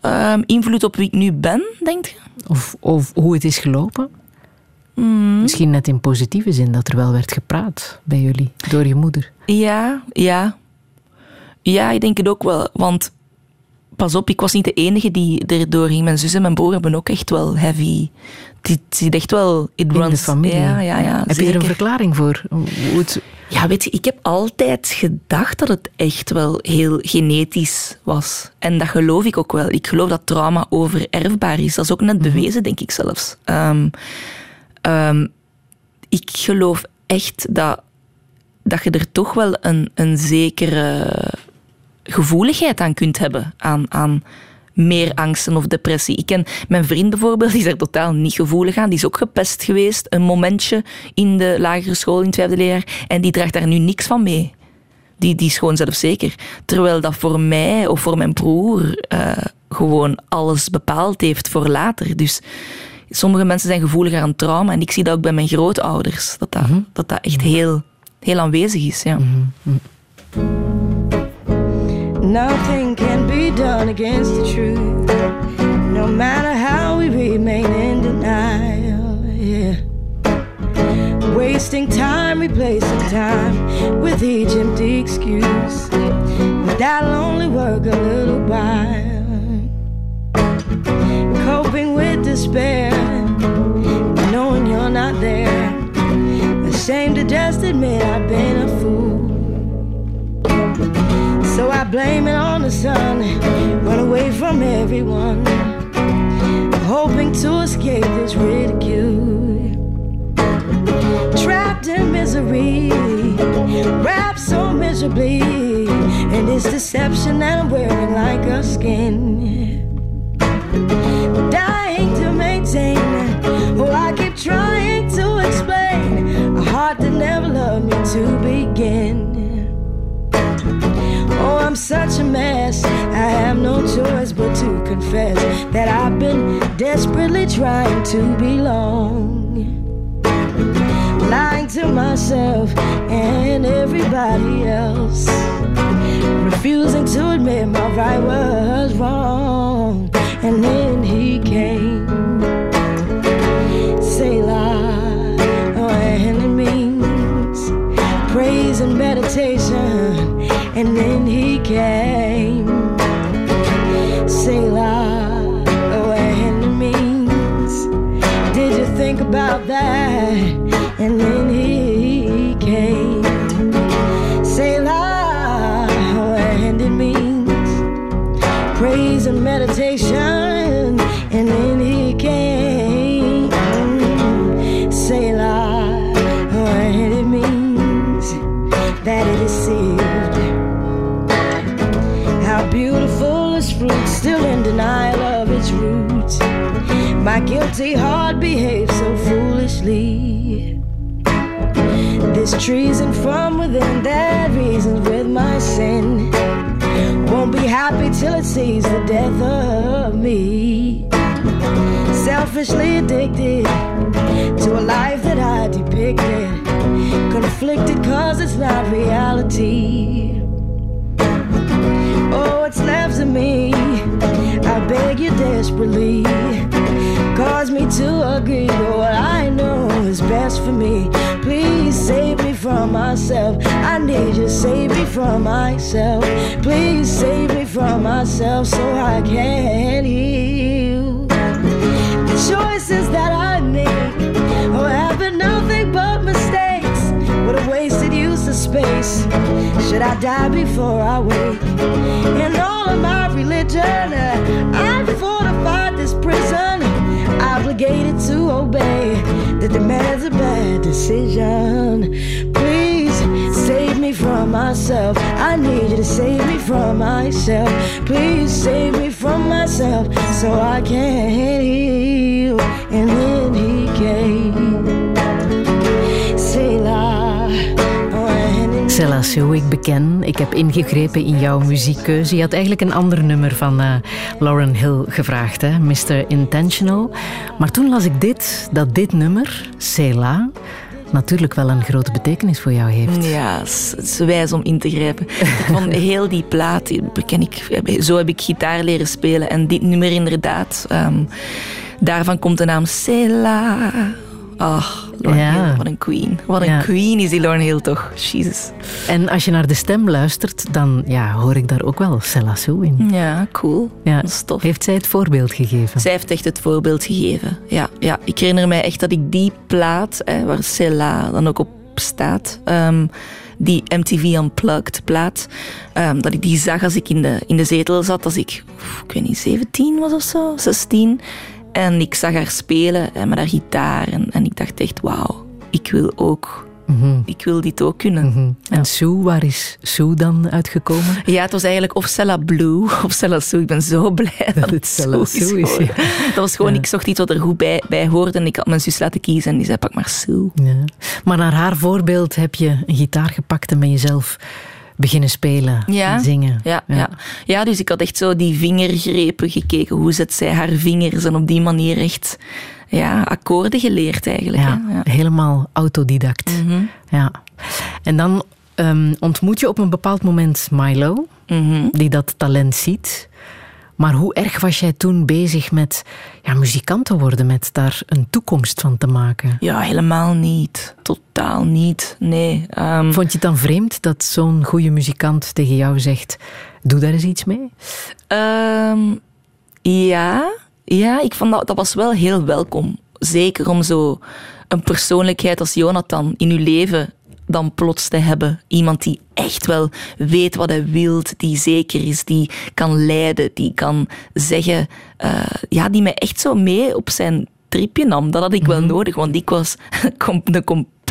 Ehm, invloed op wie ik nu ben, denk je? Of, of hoe het is gelopen. Mm. Misschien net in positieve zin dat er wel werd gepraat bij jullie, door je moeder. Ja, ja. Ja, ik denk het ook wel. Want pas op, ik was niet de enige die erdoor ging. Mijn zus en mijn broer hebben ook echt wel heavy. Het zit echt wel... It In de runs. familie. Ja, ja, ja. Heb je er een zeker. verklaring voor? Hoe het... Ja, weet je, ik heb altijd gedacht dat het echt wel heel genetisch was. En dat geloof ik ook wel. Ik geloof dat trauma overerfbaar is. Dat is ook net bewezen, denk ik zelfs. Ehm, ehm, ik geloof echt dat, dat je er toch wel een, een zekere gevoeligheid aan kunt hebben. Aan, aan meer angsten of depressie. Ik ken mijn vriend bijvoorbeeld, die is er totaal niet gevoelig aan. Die is ook gepest geweest, een momentje in de lagere school in het vijfde leerjaar. En die draagt daar nu niks van mee. Die, die is gewoon zelfzeker. Terwijl dat voor mij of voor mijn broer eh, gewoon alles bepaald heeft voor later. Dus sommige mensen zijn gevoeliger aan trauma. En ik zie dat ook bij mijn grootouders. Dat dat, dat, dat echt heel, heel aanwezig is. Ja. Nothing can be done against the truth, no matter how we remain in denial. Yeah. Wasting time, replacing time with each empty excuse. With that'll only work a little while. Coping with despair, knowing you're not there. Ashamed to just admit I've been a fool. So I blame it on the sun, run away from everyone, hoping to escape this ridicule. Trapped in misery, wrapped so miserably in this deception that I'm wearing like a skin. Dying to maintain, oh, I keep trying to explain a heart that never loved me to begin. Oh, I'm such a mess. I have no choice but to confess that I've been desperately trying to belong. Lying to myself and everybody else. Refusing to admit my right was wrong. And then he came. Selah, oh, and it means praise and meditation. And then he came. Selah, oh, and it means did you think about that? My guilty heart behaves so foolishly. This treason from within that reasons with my sin. Won't be happy till it sees the death of me. Selfishly addicted to a life that I depicted. Conflicted cause it's not reality. Oh, it's left of me? I beg you desperately. Cause me to agree with what I know is best for me. Please save me from myself. I need you, save me from myself. Please save me from myself so I can heal. The choices that I make oh, have been nothing but mistakes. What a wasted use of space. Should I die before I wake? In all of my religion, uh, I've obligated to obey the demands of bad decision. Please save me from myself. I need you to save me from myself. Please save me from myself so I can heal. And then he came. Cella Sue, ik beken, ik heb ingegrepen in jouw muziekkeuze. Je had eigenlijk een ander nummer van eh, Lauren Hill gevraagd, hè? Mr. Intentional. Maar toen las ik dit, dat dit nummer, Cela, natuurlijk wel een grote betekenis voor jou heeft. Ja, het is- wijs om in te grijpen. Ik vond heel die plaat, beken ik, zo heb ik gitaar leren spelen. En dit nummer inderdaad, ehm, daarvan komt de naam Sela. Ach, Lauren Ja. Hill, wat een queen. Wat een queen is die Lauren Hill toch. Jesus. En als je naar de stem luistert, dan ja, hoor ik daar ook wel Cella Sue in. Ja, cool. Ja. Dat is tof. Heeft zij het voorbeeld gegeven? Zij heeft echt het voorbeeld gegeven. Ja, ja. Ik herinner mij echt dat ik die plaat, hè, waar Cella dan ook op staat, ehm, die MTV Unplugged plaat, ehm, dat ik die zag als ik in de, in de zetel zat, als ik, ik weet niet, 17 was of zo, 16. En ik zag haar spelen hè, met haar gitaar en, en ik dacht echt, wauw, ik wil ook, ik wil dit ook kunnen. En Sue, waar is Sue dan uitgekomen? Ja, het was eigenlijk of Cella Blue of Cella Sue. Ik ben zo blij dat, het Cella Sue is. Sue is, geworden. Dat was gewoon, Ja. ik zocht iets wat er goed bij, bij hoorde en ik had mijn zus laten kiezen en die zei, pak maar Sue. Ja. Maar naar haar voorbeeld heb je een gitaar gepakt en ben je zelf beginnen spelen Ja, en zingen. Ja, ja. Ja. dus ik had echt zo die vingergrepen gekeken. Hoe zet zij haar vingers en op die manier echt ja, akkoorden geleerd eigenlijk. Ja, hè. Ja. helemaal autodidact. Mhm. Ja. En dan ehm, ontmoet je op een bepaald moment Milo, Mhm. die dat talent ziet. Maar hoe erg was jij toen bezig met ja, muzikant te worden, met daar een toekomst van te maken? Ja, helemaal niet. Totaal niet. Nee. ehm, Vond je het dan vreemd dat zo'n goede muzikant tegen jou zegt: doe daar eens iets mee? Ehm, ja, ja, ik vond dat, dat was wel heel welkom. Zeker om zo een persoonlijkheid als Jonathan in uw leven dan plots te hebben. Iemand die echt wel weet wat hij wil, die zeker is, die kan leiden, die kan zeggen... eh, ja, die mij echt zo mee op zijn tripje nam. Dat had ik wel nodig, want ik was de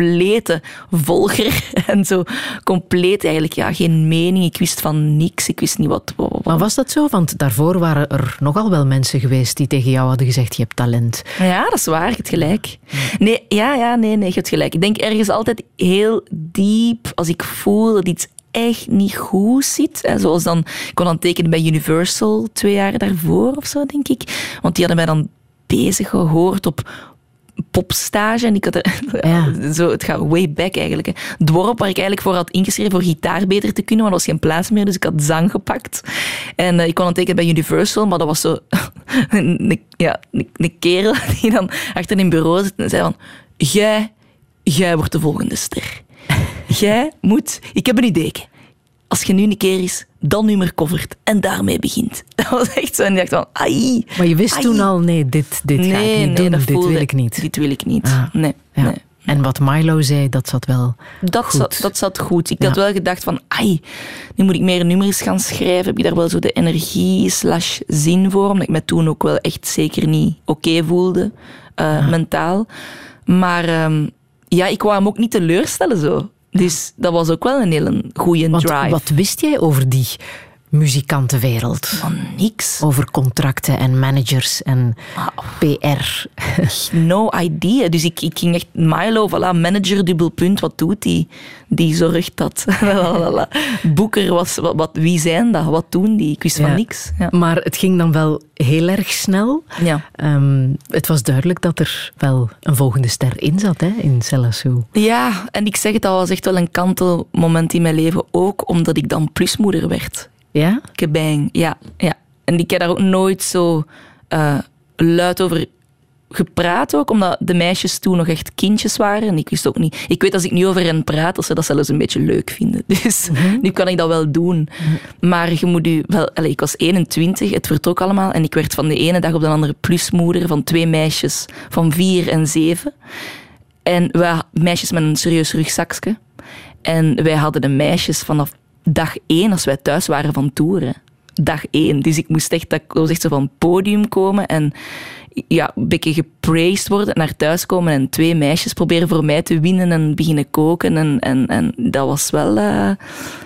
complete volger. En zo compleet eigenlijk, ja, geen mening. Ik wist van niks. Ik wist niet wat... wat, wat- Maar was dat zo? Want daarvoor waren er nogal wel mensen geweest die tegen jou hadden gezegd: je hebt talent. Ja, dat is waar. Je hebt gelijk. Nee, ja, ja, nee, nee, je hebt gelijk. Ik denk ergens altijd heel diep, als ik voel dat iets echt niet goed zit. Zoals dan, ik kon dan tekenen bij Universal twee jaar daarvoor of zo, denk ik. Want die hadden mij dan bezig gehoord op popstage. En ik had er, Ja. zo, het gaat way back eigenlijk. Hè. Dorp waar ik eigenlijk voor had ingeschreven voor gitaar beter te kunnen, maar er was geen plaats meer, dus ik had zang gepakt. En eh, ik kon dan tekenen bij Universal, maar dat was zo een, ja, een, een kerel die dan achter in een bureau zit en zei van, jij, jij wordt de volgende ster. Jij moet, ik heb een idee. Als je nu een keer is, dat nummer covert en daarmee begint. Dat was echt zo. En ik dacht van, ai. Maar je wist ai. toen al: nee, dit, dit ga ik niet doen, dit wil ik niet. Dit wil ik niet. Ah, Nee, Ja. nee. En wat Milo zei, dat zat wel. Dat Goed. zat, dat zat goed. Ik Ja. had wel gedacht van, ai, nu moet ik meer nummers gaan schrijven. Heb ik daar wel zo de energie slash zin voor? Omdat ik me toen ook wel echt zeker niet oké voelde, eh, mentaal. Maar ehm, ja, ik wou hem ook niet teleurstellen zo. Dus dat was ook wel een hele goede drive. wat wist jij over die muzikantenwereld? Van niks. Over contracten en managers en PR. No idea. Dus ik, ik ging echt, Milo, voilà, manager, dubbel punt, wat doet die? Die zorgt dat. Boeker, was, wat, wat, wie zijn dat? Wat doen die? Ik wist Ja. van niks. Ja. Maar het ging dan wel heel erg snel. Ja. Ehm, het was duidelijk dat er wel een volgende ster in zat, hè, in Celasso. ja, en ik zeg het, dat was echt wel een kantelmoment in mijn leven. Ook omdat ik dan plusmoeder werd. Ja? Kebang, ja, ja. En ik heb daar ook nooit zo eh, luid over gepraat ook, omdat de meisjes toen nog echt kindjes waren. En ik wist ook niet... Ik weet als ik nu over hen praat, dat ze dat zelfs een beetje leuk vinden. Dus nu kan ik dat wel doen. Maar je moet u wel... Allez, ik was 21, het vertrok allemaal. En ik werd van de ene dag op de andere plusmoeder van twee meisjes van vier en zeven. En wij, meisjes met een serieus rugzakje. En wij hadden de meisjes vanaf dag één, als wij thuis waren van toeren. Dag één. Dus ik moest echt, dat was echt zo van het podium komen en ja, een beetje gepraised worden, naar thuis komen en twee meisjes proberen voor mij te winnen en beginnen koken. En, en, en dat was wel... eh,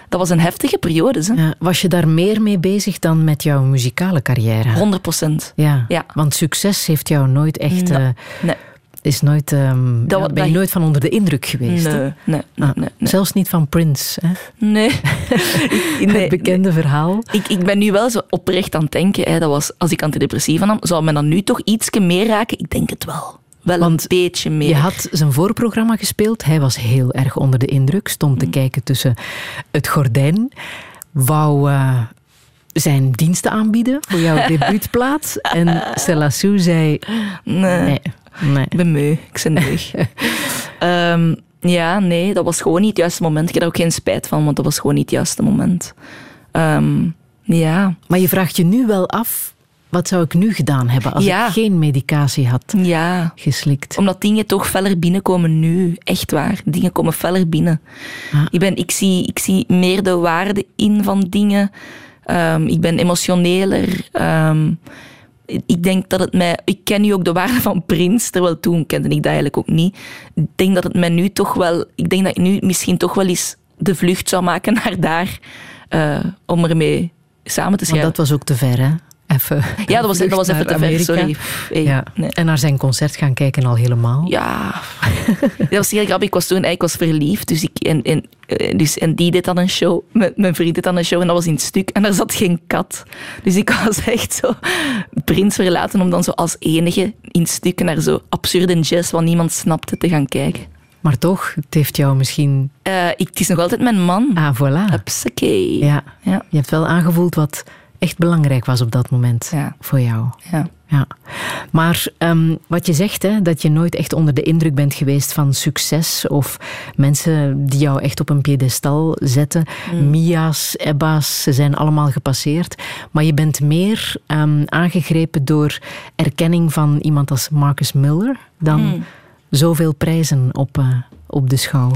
dat was een heftige periode, hè. Ja, was je daar meer mee bezig dan met jouw muzikale carrière? 100 procent. Ja, Ja. want succes heeft jou nooit echt... Nee. eh, Nee, is nooit, ehm, Dat ja, wat- ben je dat- nooit van onder de indruk geweest. nee, nee, nee, Ah, nee, nee. Zelfs niet van Prince, hè? Nee. Het bekende verhaal. Ik, ik ben nu wel zo oprecht aan het denken. Hè, dat was, als ik antidepressiva nam, zou me dan nu toch iets meer raken? Ik denk het wel. Wel Want een beetje meer. Je had zijn voorprogramma gespeeld. Hij was heel erg onder de indruk. Stond Mm. te kijken tussen het gordijn. Wou eh, zijn diensten aanbieden voor jouw debuutplaat. En Stella Sue zei... nee, Nee, nee. ik ben meu. Ik ben leeg. Ehm, ja, nee, dat was gewoon niet het juiste moment. Ik heb er ook geen spijt van, want dat was gewoon niet het juiste moment. Ehm, ja, Maar je vraagt je nu wel af... Wat zou ik nu gedaan hebben als Ja. ik geen medicatie had ja. geslikt? Omdat dingen toch feller binnenkomen nu. Echt waar. Dingen komen feller binnen. Ah. Ik, ben, ik, zie, ik zie meer de waarde in van dingen. Ehm, ik ben emotioneler. Ik denk dat het mij... Ik ken nu ook de waarde van Prins, terwijl toen kende ik dat eigenlijk ook niet. Ik denk dat het mij nu toch wel... Ik denk dat ik nu misschien toch wel eens de vlucht zou maken naar daar. eh, om ermee samen te schrijven. dat was ook te ver, hè? Even ja, dat was, dat was even te ver. Sorry. Hey, Ja. nee. En naar zijn concert gaan kijken al helemaal. Ja, dat was heel grappig. Ik was toen ik was verliefd, dus, ik, en, en, eh, dus, en die deed dan een show. Mijn, mijn vriend deed dan een show en dat was in het stuk. En daar zat geen kat. Dus ik was echt zo prins verlaten om dan zo als enige in het stuk naar zo absurde jazz, wat niemand snapte, te gaan kijken. Maar toch, het heeft jou misschien... Eh, ik, het is nog altijd mijn man. Ah, voilà. Hupsakee. Ja. Ja. Je hebt wel aangevoeld wat echt belangrijk was op dat moment Ja. voor jou. Ja. Ja. Maar ehm, wat je zegt, hè, dat je nooit echt onder de indruk bent geweest van succes of mensen die jou echt op een piedestal zetten. Mia's, Ebba's, ze zijn allemaal gepasseerd. Maar je bent meer ehm, aangegrepen door erkenning van iemand als Marcus Miller dan zoveel prijzen op, eh, op de schouw.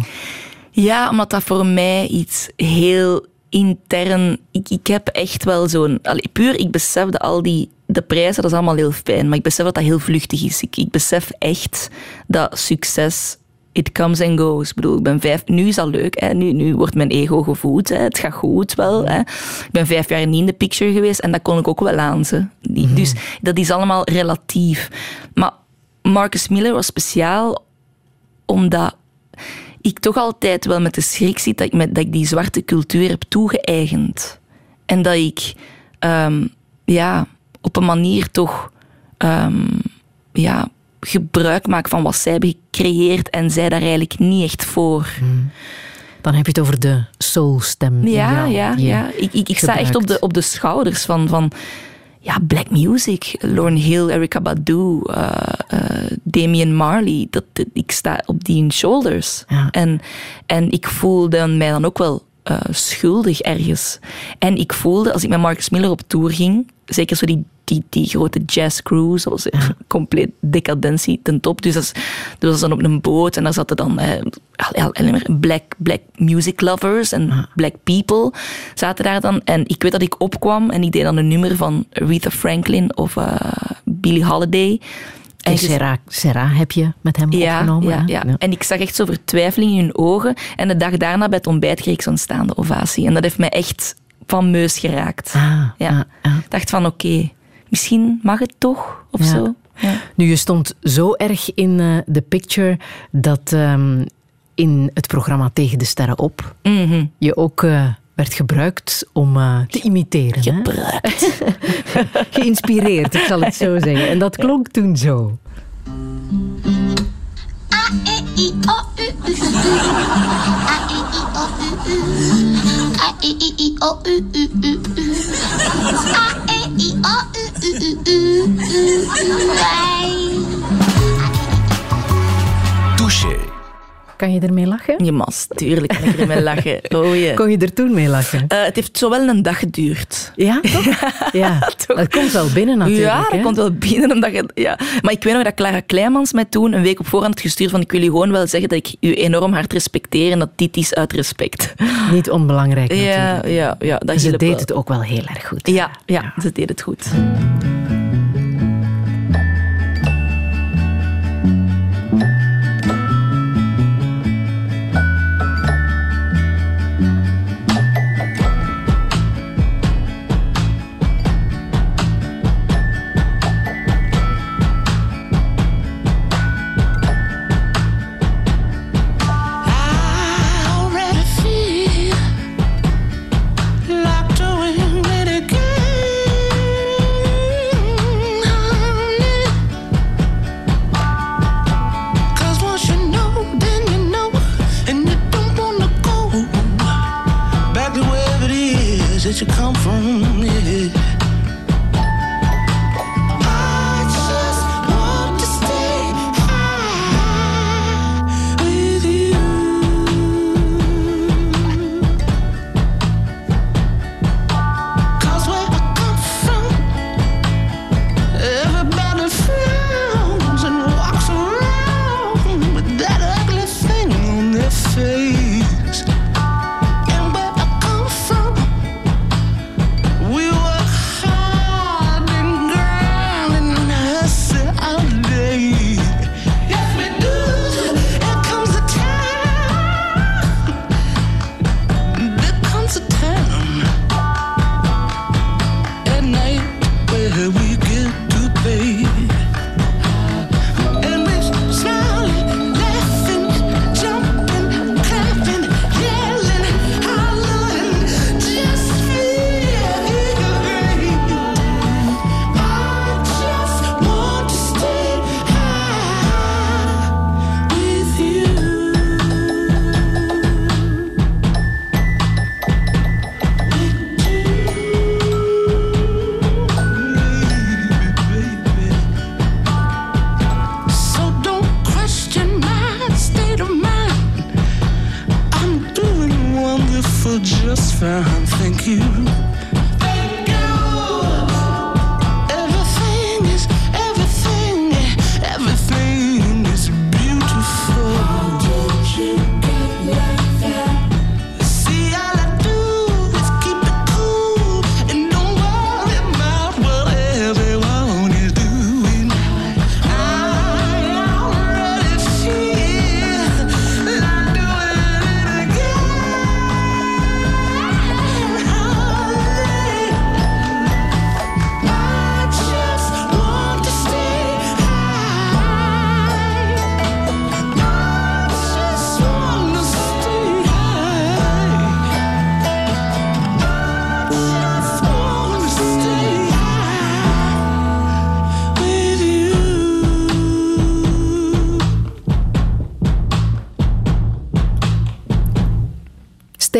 Ja, omdat dat voor mij iets heel intern... Ik, ik heb echt wel zo'n... Puur, ik besef dat al die... De prijzen, dat is allemaal heel fijn, maar ik besef dat dat heel vluchtig is. Ik, ik besef echt dat succes... It comes and goes. Ik bedoel, ik ben vijf... Nu is dat leuk. Hè. Nu, nu wordt mijn ego gevoed. Hè. Het gaat goed wel. Hè. Ik ben vijf jaar niet in de picture geweest en dat kon ik ook wel aan. Ze. Die, Dus dat is allemaal relatief. Maar Marcus Miller was speciaal omdat ik toch altijd wel met de schrik zit dat ik, met, dat ik die zwarte cultuur heb toegeëigend. En dat ik ehm, ja, op een manier toch ehm, ja, gebruik maak van wat zij hebben gecreëerd en zij daar eigenlijk niet echt voor. Dan heb je het over de soulstem. Ja, ja, ja. Ik, ik, ik sta echt op de, op de schouders van, van ja, black music. Lauryn Hill, Erykah Badu, eh, Damian Marley. Dat, dat- ik sta op die shoulders. Ja. En, en ik voelde mij dan ook wel eh, schuldig ergens. En ik voelde, als ik met Marcus Miller op tour ging, zeker zo die, die, die grote jazz cruise, dat was compleet decadentie ten top. Dus dat, is- dat was dan op een boot en daar zaten dan eh, black, black music lovers en black people zaten daar dan. En ik weet dat ik opkwam en ik deed dan een nummer van Aretha Franklin of eh Billie Holiday. En Serra, Serra heb je met hem ja, opgenomen. ja, hè? ja. En ik zag echt zo vertwijfeling in hun ogen. En de dag daarna bij het ontbijt kreeg ik zo'n staande ovatie. En dat heeft mij echt van meus geraakt. Ah, ja. ah, ah. Ik dacht van, oké, misschien mag het toch, of Ja. zo. Ja. Nu, je stond zo erg in eh, de picture dat ehm, in het programma Tegen de Sterren op Mhm. je ook eh, werd gebruikt om eh, te imiteren. hè? Gebruikt. Geïnspireerd, ik zal het zo zeggen. En dat klonk toen zo. Kan je ermee lachen? Je mas, tuurlijk kan ik ermee lachen. Oh, je. Kon je er toen mee lachen? Eh, het heeft zo wel een dag geduurd. Ja, toch? Ja, toch? dat komt wel binnen natuurlijk. ja, dat hè? komt wel binnen. Omdat je, ja. Maar ik weet nog dat Clara Kleimans mij toen een week op voorhand had gestuurd van ik wil u gewoon wel zeggen dat ik u enorm hard respecteer en dat dit is uit respect. Niet onbelangrijk natuurlijk. Ja, ja, ja. Dat Ze deed wel. het ook wel heel erg goed. Ja, ja, ze deed het goed.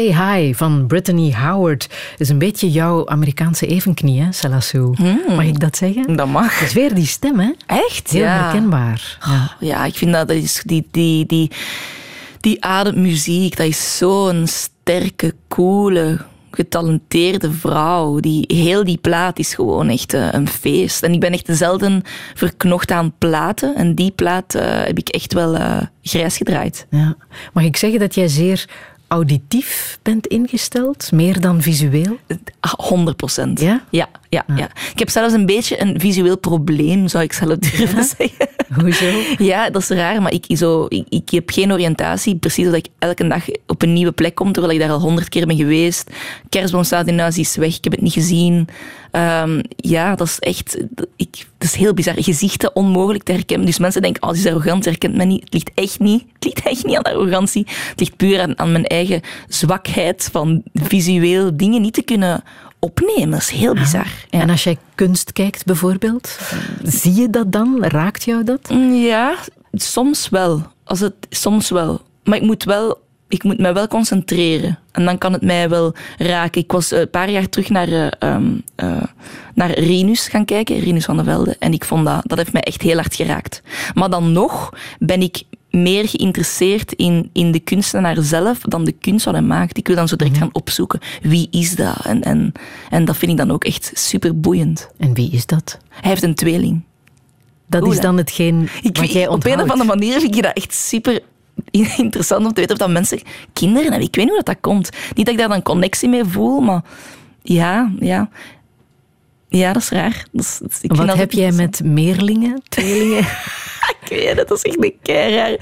Stay High van Brittany Howard is een beetje jouw Amerikaanse evenknie, hè, Salassou? Mag ik dat zeggen? Dat mag. Het is weer die stem, hè? Echt? Heel ja. herkenbaar. Ja. Ja, ik vind dat, dat is die, die, die, die ademmuziek, dat is zo'n sterke, coole, getalenteerde vrouw. Die, heel die plaat is gewoon echt eh, een feest. En ik ben echt zelden verknocht aan platen. En die plaat eh, heb ik echt wel eh, grijs gedraaid. Ja. Mag ik zeggen dat jij zeer auditief bent ingesteld, meer dan visueel? 100 procent. Ja? Ja, ja, ja. Ik heb zelfs een beetje een visueel probleem, zou ik zelf durven zeggen. Hoezo? Ja, dat is raar, maar ik, zo, ik, ik heb geen oriëntatie. Precies dat ik elke dag op een nieuwe plek kom, terwijl ik daar al honderd keer ben geweest. Kerstboom staat in huis, die is weg, ik heb het niet gezien. Ehm, ja, dat is echt... Ik, dat is heel bizar. Gezichten onmogelijk te herkennen. Dus mensen denken, oh, die is arrogant, ze herkent mij niet. Het ligt echt niet. Het ligt echt niet aan arrogantie. Het ligt puur aan, aan mijn eigen zwakheid van visueel dingen niet te kunnen opnemen. Dat is heel bizar. Ja. En als jij kunst kijkt bijvoorbeeld, zie je dat dan? Raakt jou dat? Mm, Ja, soms wel. Als het, soms wel. Maar ik moet, wel, ik moet me wel concentreren. En dan kan het mij wel raken. Ik was eh, een paar jaar terug naar, eh, naar Rinus gaan kijken, Rinus van der Velde. En ik vond dat, dat heeft mij echt heel hard geraakt. Maar dan nog ben ik meer geïnteresseerd in, in de kunstenaar zelf dan de kunst wat hij maakt. Ik wil dan zo direct gaan opzoeken. Wie is dat? En, en, en dat vind ik dan ook echt super boeiend. En wie is dat? Hij heeft een tweeling. Dat is dan hetgeen Ik, wat jij op een of andere manier vind ik dat echt super interessant om te weten of dat mensen kinderen hebben. Ik weet niet hoe dat, dat komt. Niet dat ik daar dan connectie mee voel, maar ja, ja. Ja, dat is raar. Dat is, dat is- ik vind Wat heb jij met meerlingen, tweelingen? Ik weet het, dat is echt een keiraar.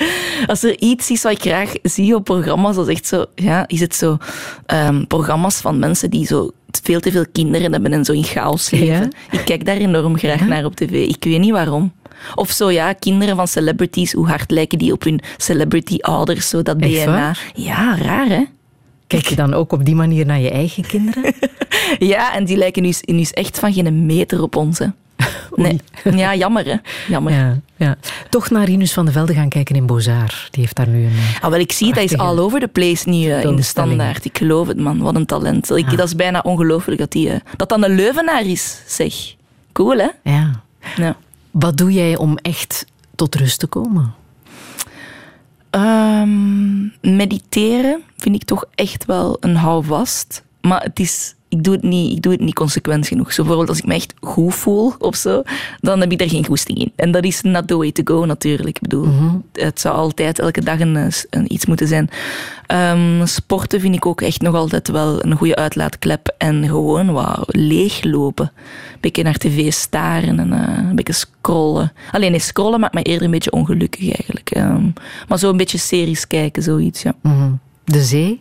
Als er iets is wat ik graag zie op programma's, dat is echt zo... Ja, is het zo ehm, programma's van mensen die zo veel te veel kinderen hebben en zo in chaos leven. Ik kijk daar enorm graag naar op tv. Ik weet niet waarom. Of zo, ja, kinderen van celebrities, hoe hard lijken die op hun celebrity-ouders, zo dat DNA. Ja, raar, hè? Kijk je dan ook op die manier naar je eigen kinderen? Ja, en die lijken nu, nu echt van geen meter op ons, hè. Nee. Ja, jammer, hè. Jammer. Ja, ja. Toch naar Rinus van de Velde gaan kijken in Bozar. Die heeft daar nu een... eh, Ah, wel, ik zie dat is all over the place nu eh, in de standaard. Ik geloof het, man. Wat een talent. Ik, Ja. Dat is bijna ongelooflijk dat die, eh, dat dan een Leuvenaar is, zeg. Cool, hè? Ja. Ja. Wat doe jij om echt tot rust te komen? Ehm, mediteren vind ik toch echt wel een houvast. Maar het is, ik, doe het niet, ik doe het niet consequent genoeg. Zo bijvoorbeeld als ik me echt goed voel of zo, dan heb ik daar geen goesting in. En dat is not the way to go natuurlijk. Ik bedoel, het zou altijd elke dag een, een iets moeten zijn. Ehm, sporten vind ik ook echt nog altijd wel een goede uitlaatklep. En gewoon wat leeglopen. Een beetje naar tv staren en eh, een beetje scrollen. Alleen nee, scrollen maakt mij eerder een beetje ongelukkig eigenlijk. Ehm, maar zo een beetje series kijken, zoiets, ja. Mhm. De zee?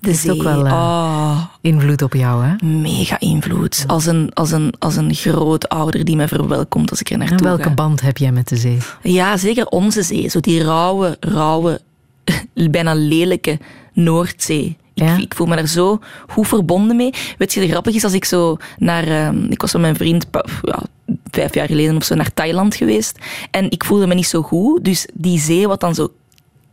De Heeft ook wel, eh, ah, Invloed op jou, hè? mega invloed. Als een, als, een, als een grootouder die mij verwelkomt als ik er naartoe En welke ga. band heb jij met de zee? Ja, zeker onze zee. Zo die rauwe, rauwe, bijna lelijke Noordzee. Ik, Ja? ik voel me daar zo goed verbonden mee. Weet je, de grappig is als ik zo naar... ehm, ik was met mijn vriend ja, vijf jaar geleden of zo naar Thailand geweest. En ik voelde me niet zo goed. Dus die zee, wat dan zo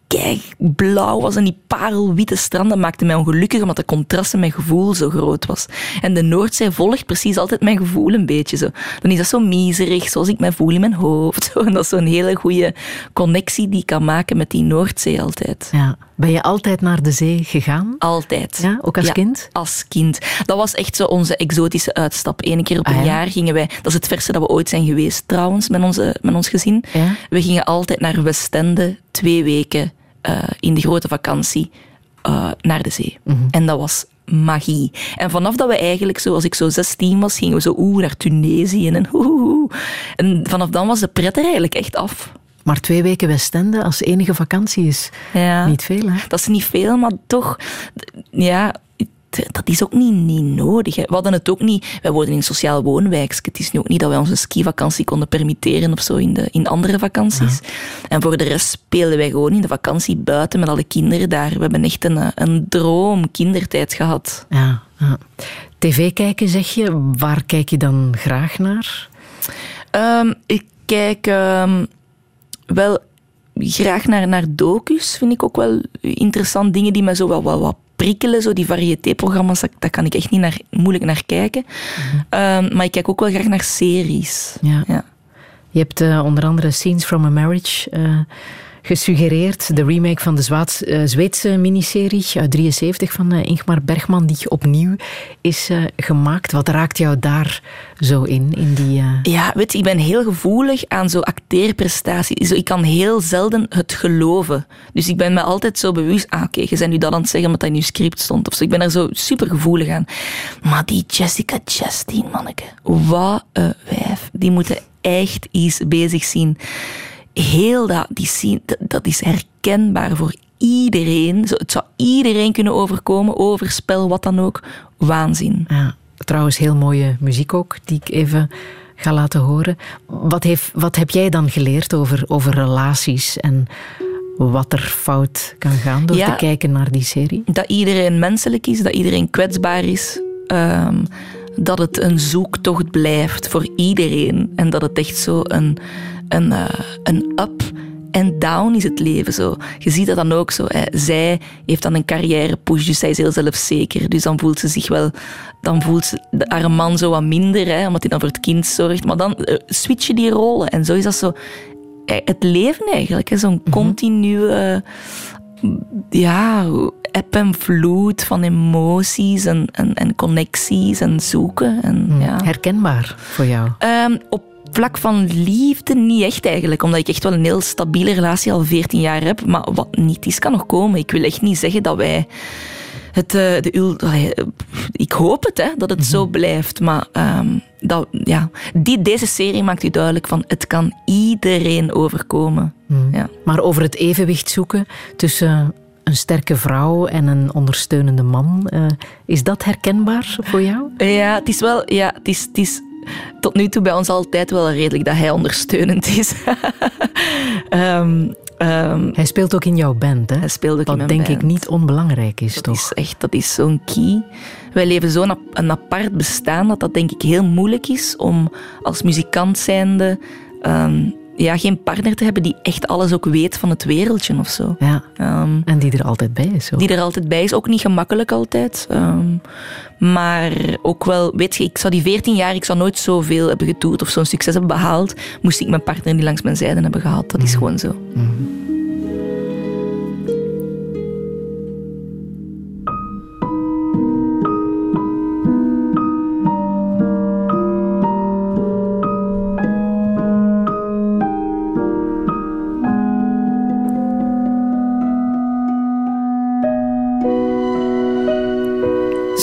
kijk, blauw was en die parelwitte stranden maakte mij ongelukkig omdat de contrast in mijn gevoel zo groot was. En de Noordzee volgt precies altijd mijn gevoel een beetje zo. Dan is dat zo miserig, zoals ik mij voel in mijn hoofd. En dat is zo'n hele goede connectie die ik kan maken met die Noordzee altijd. Ja. Ben je altijd naar de zee gegaan? Altijd. Ja, ook als kind? Als kind. Dat was echt zo onze exotische uitstap. Eén keer op Ah, een ja? jaar gingen wij... Dat is het verste dat we ooit zijn geweest, trouwens, met, onze, met ons gezin. Ja? We gingen altijd naar Westende, twee weken eh, in de grote vakantie, eh, naar de zee. Mhm. En dat was magie. En vanaf dat we eigenlijk, zo, als ik zo 16 was, gingen we zo oeh naar Tunesië en oeh, oeh, oeh. En vanaf dan was de pret er eigenlijk echt af. Maar twee weken Westende als enige vakantie is Ja. niet veel, hè? Dat is niet veel, maar toch, ja, dat is ook niet, niet nodig. Hè. We hadden het ook niet, wij wonen in een sociaal woonwijk. Het is nu ook niet dat wij onze skivakantie konden permitteren of zo in, de, in andere vakanties. En voor de rest speelden wij gewoon in de vakantie buiten met alle kinderen daar. We hebben echt een, een droom kindertijd gehad. Ja, ja. TV kijken, zeg je. Waar kijk je dan graag naar? Ehm, ik kijk ehm, wel graag naar, naar docus. Vind ik ook wel interessant. Dingen die me zo wel, wel wat prikkelen. Zo die variété-programma's, dat- daar kan ik echt niet naar, moeilijk naar kijken. Ehm, maar ik kijk ook wel graag naar series. Ja. Ja. Je hebt eh, onder andere Scenes from a Marriage eh, gesuggereerd. De remake van de eh, Zweedse miniserie uit 73 van eh, Ingmar Bergman, die opnieuw is eh, gemaakt. Wat raakt jou daar zo in? in die, Ja, weet je, ik ben heel gevoelig aan zo acteerprestaties. Zo, ik kan heel zelden het geloven. Dus ik ben me altijd zo bewust, ah oké, je bent nu dat aan het zeggen omdat dat in script stond. Of. Ik ben daar zo super gevoelig aan. Maar die Jessica Chastain, manneke, wat een wijf. Die moeten echt iets bezig zien. Heel dat, die scene, dat, dat is herkenbaar voor iedereen. Zo, het zou iedereen kunnen overkomen, overspel, wat dan ook. Waanzin. ja, trouwens, heel mooie muziek ook, die ik even ga laten horen. Wat, heeft, wat heb jij dan geleerd over, over relaties en wat er fout kan gaan door Ja. te kijken naar die serie? dat iedereen menselijk is, dat iedereen kwetsbaar is. ehm, dat het een zoektocht blijft voor iedereen. En dat het echt zo een, een, eh, een up en down is het leven. Zo. Je ziet dat dan ook zo. Hè. Zij heeft dan een carrière push, dus zij is heel zelfzeker. Dus dan voelt ze zich wel... Dan voelt ze de- haar man zo wat minder, hè, omdat hij dan voor het kind zorgt. Maar dan eh, switchen die rollen. En zo is dat zo... eh, Het leven eigenlijk, zo'n continue ja, eb en vloed van emoties en, en, en connecties en zoeken. En, ja. Herkenbaar voor jou? Ehm, op vlak van liefde niet echt eigenlijk, omdat ik echt wel een heel stabiele relatie al 14 jaar heb. Maar wat niet is, kan nog komen. Ik wil echt niet zeggen dat wij het, eh, de, eh, ik hoop het, hè, dat het zo blijft. Maar ehm, dat, ja, die, deze serie maakt u duidelijk van het kan iedereen overkomen. Ja. Maar over het evenwicht zoeken tussen een sterke vrouw en een ondersteunende man, eh, is dat herkenbaar voor jou? Ja, het is wel, ja, het is, het is tot nu toe bij ons altijd wel redelijk dat hij ondersteunend is. Ehm, ehm, Hij speelt ook in jouw band, hè? hij speelde ook in Wat mijn denk ik niet onbelangrijk is, Dat toch? is echt, dat is zo'n key. Wij leven zo'n ap- een apart bestaan dat dat denk ik heel moeilijk is om als muzikant zijnde ehm, ja, geen partner te hebben die echt alles ook weet van het wereldje of zo. Ja, Ehm, en die er altijd bij is. Ook. die er altijd bij is. Ook niet gemakkelijk altijd. ehm, maar ook wel, weet je, ik zou die 14 jaar, ik zou nooit zoveel hebben getoerd of zo'n succes hebben behaald, moest ik mijn partner niet langs mijn zijde hebben gehad. Dat is gewoon zo.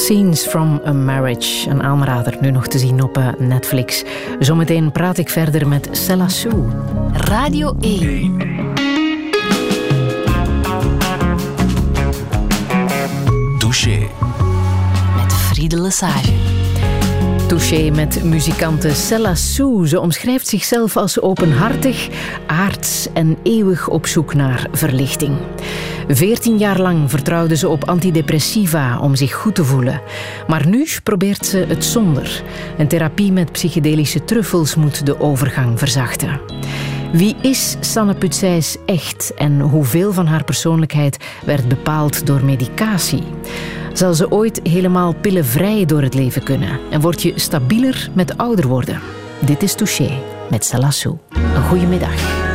Scenes from a Marriage, een aanrader, nu nog te zien op eh, Netflix. Zometeen praat ik verder met Sella Sue. Radio 1. Touché. Met Friede Lesage. Touché met muzikante Sella Sue. Ze omschrijft zichzelf als openhartig, aards en eeuwig op zoek naar verlichting. Veertien jaar lang vertrouwde ze op antidepressiva om zich goed te voelen. Maar nu probeert ze het zonder. Een therapie met psychedelische truffels moet de overgang verzachten. Wie is Sanne Putsijs echt en hoeveel van haar persoonlijkheid werd bepaald door medicatie? Zal ze ooit helemaal pillenvrij door het leven kunnen? En word je stabieler met ouder worden? Dit is Touché met Salassou. Een goede middag.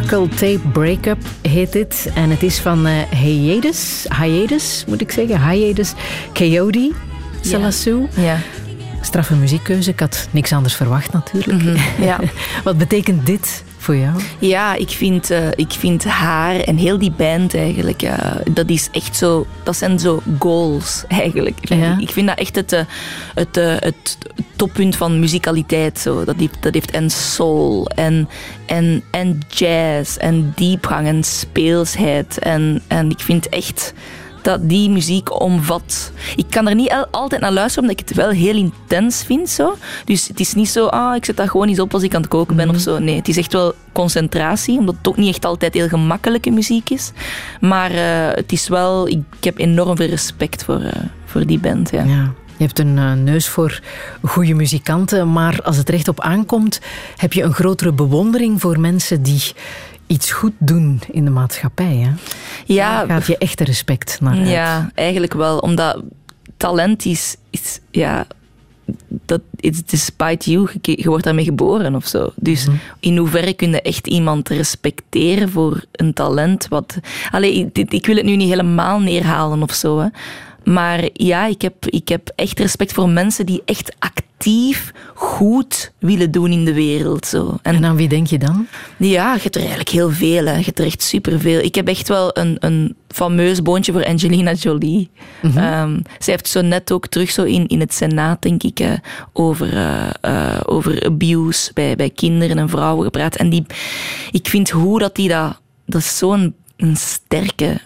Sparkle Tape Breakup heet dit. En het is van eh Hiatus, Hiatus moet ik zeggen, Hiatus Coyote, Salassou. Ja. Straffe muziekkeuze, ik had niks anders verwacht natuurlijk. Mhm, ja. Wat betekent dit voor jou? Ja, ik vind, eh, ik vind haar en heel die band eigenlijk, ja, dat is echt zo, dat zijn zo goals eigenlijk. Ja. Ik vind dat echt het, eh, het, eh, het toppunt van muzikaliteit. Zo. Dat, heeft, dat heeft en soul en, en, en jazz en diepgang en speelsheid. En, en ik vind echt dat die muziek omvat. Ik kan er niet altijd naar luisteren, omdat ik het wel heel intens vind. Zo. Dus het is niet zo, ah, ik zet dat gewoon eens op als ik aan het koken ben of zo. Nee, het is echt wel concentratie, omdat het ook niet echt altijd heel gemakkelijke muziek is. Maar eh, het is wel, ik, ik heb enorm veel respect voor, eh, voor die band. Ja. Ja. Je hebt een eh, neus voor goede muzikanten, maar als het recht op aankomt, heb je een grotere bewondering voor mensen die iets goed doen in de maatschappij. Hè? Ja, Daar gaat je echte respect naar uit. Ja, eigenlijk wel. Omdat talent is, is ja, dat it's despite you. Je, wordt daarmee geboren of zo. Dus in hoeverre kun je echt iemand respecteren voor een talent? Wat, allee, ik, ik wil het nu niet helemaal neerhalen of zo. Hè. Maar ja, ik heb, ik heb echt respect voor mensen die echt actief goed willen doen in de wereld. Zo. En aan wie denk je dan? Ja, je hebt er eigenlijk heel veel. Hè. Je hebt er echt superveel. Ik heb echt wel een, een fameus boontje voor Angelina Jolie. Ehm, zij heeft zo net ook terug zo in, in het Senaat, denk ik, over, eh, eh, over abuse bij, bij kinderen en vrouwen gepraat. En die, ik vind hoe dat die dat... Dat is zo'n een sterke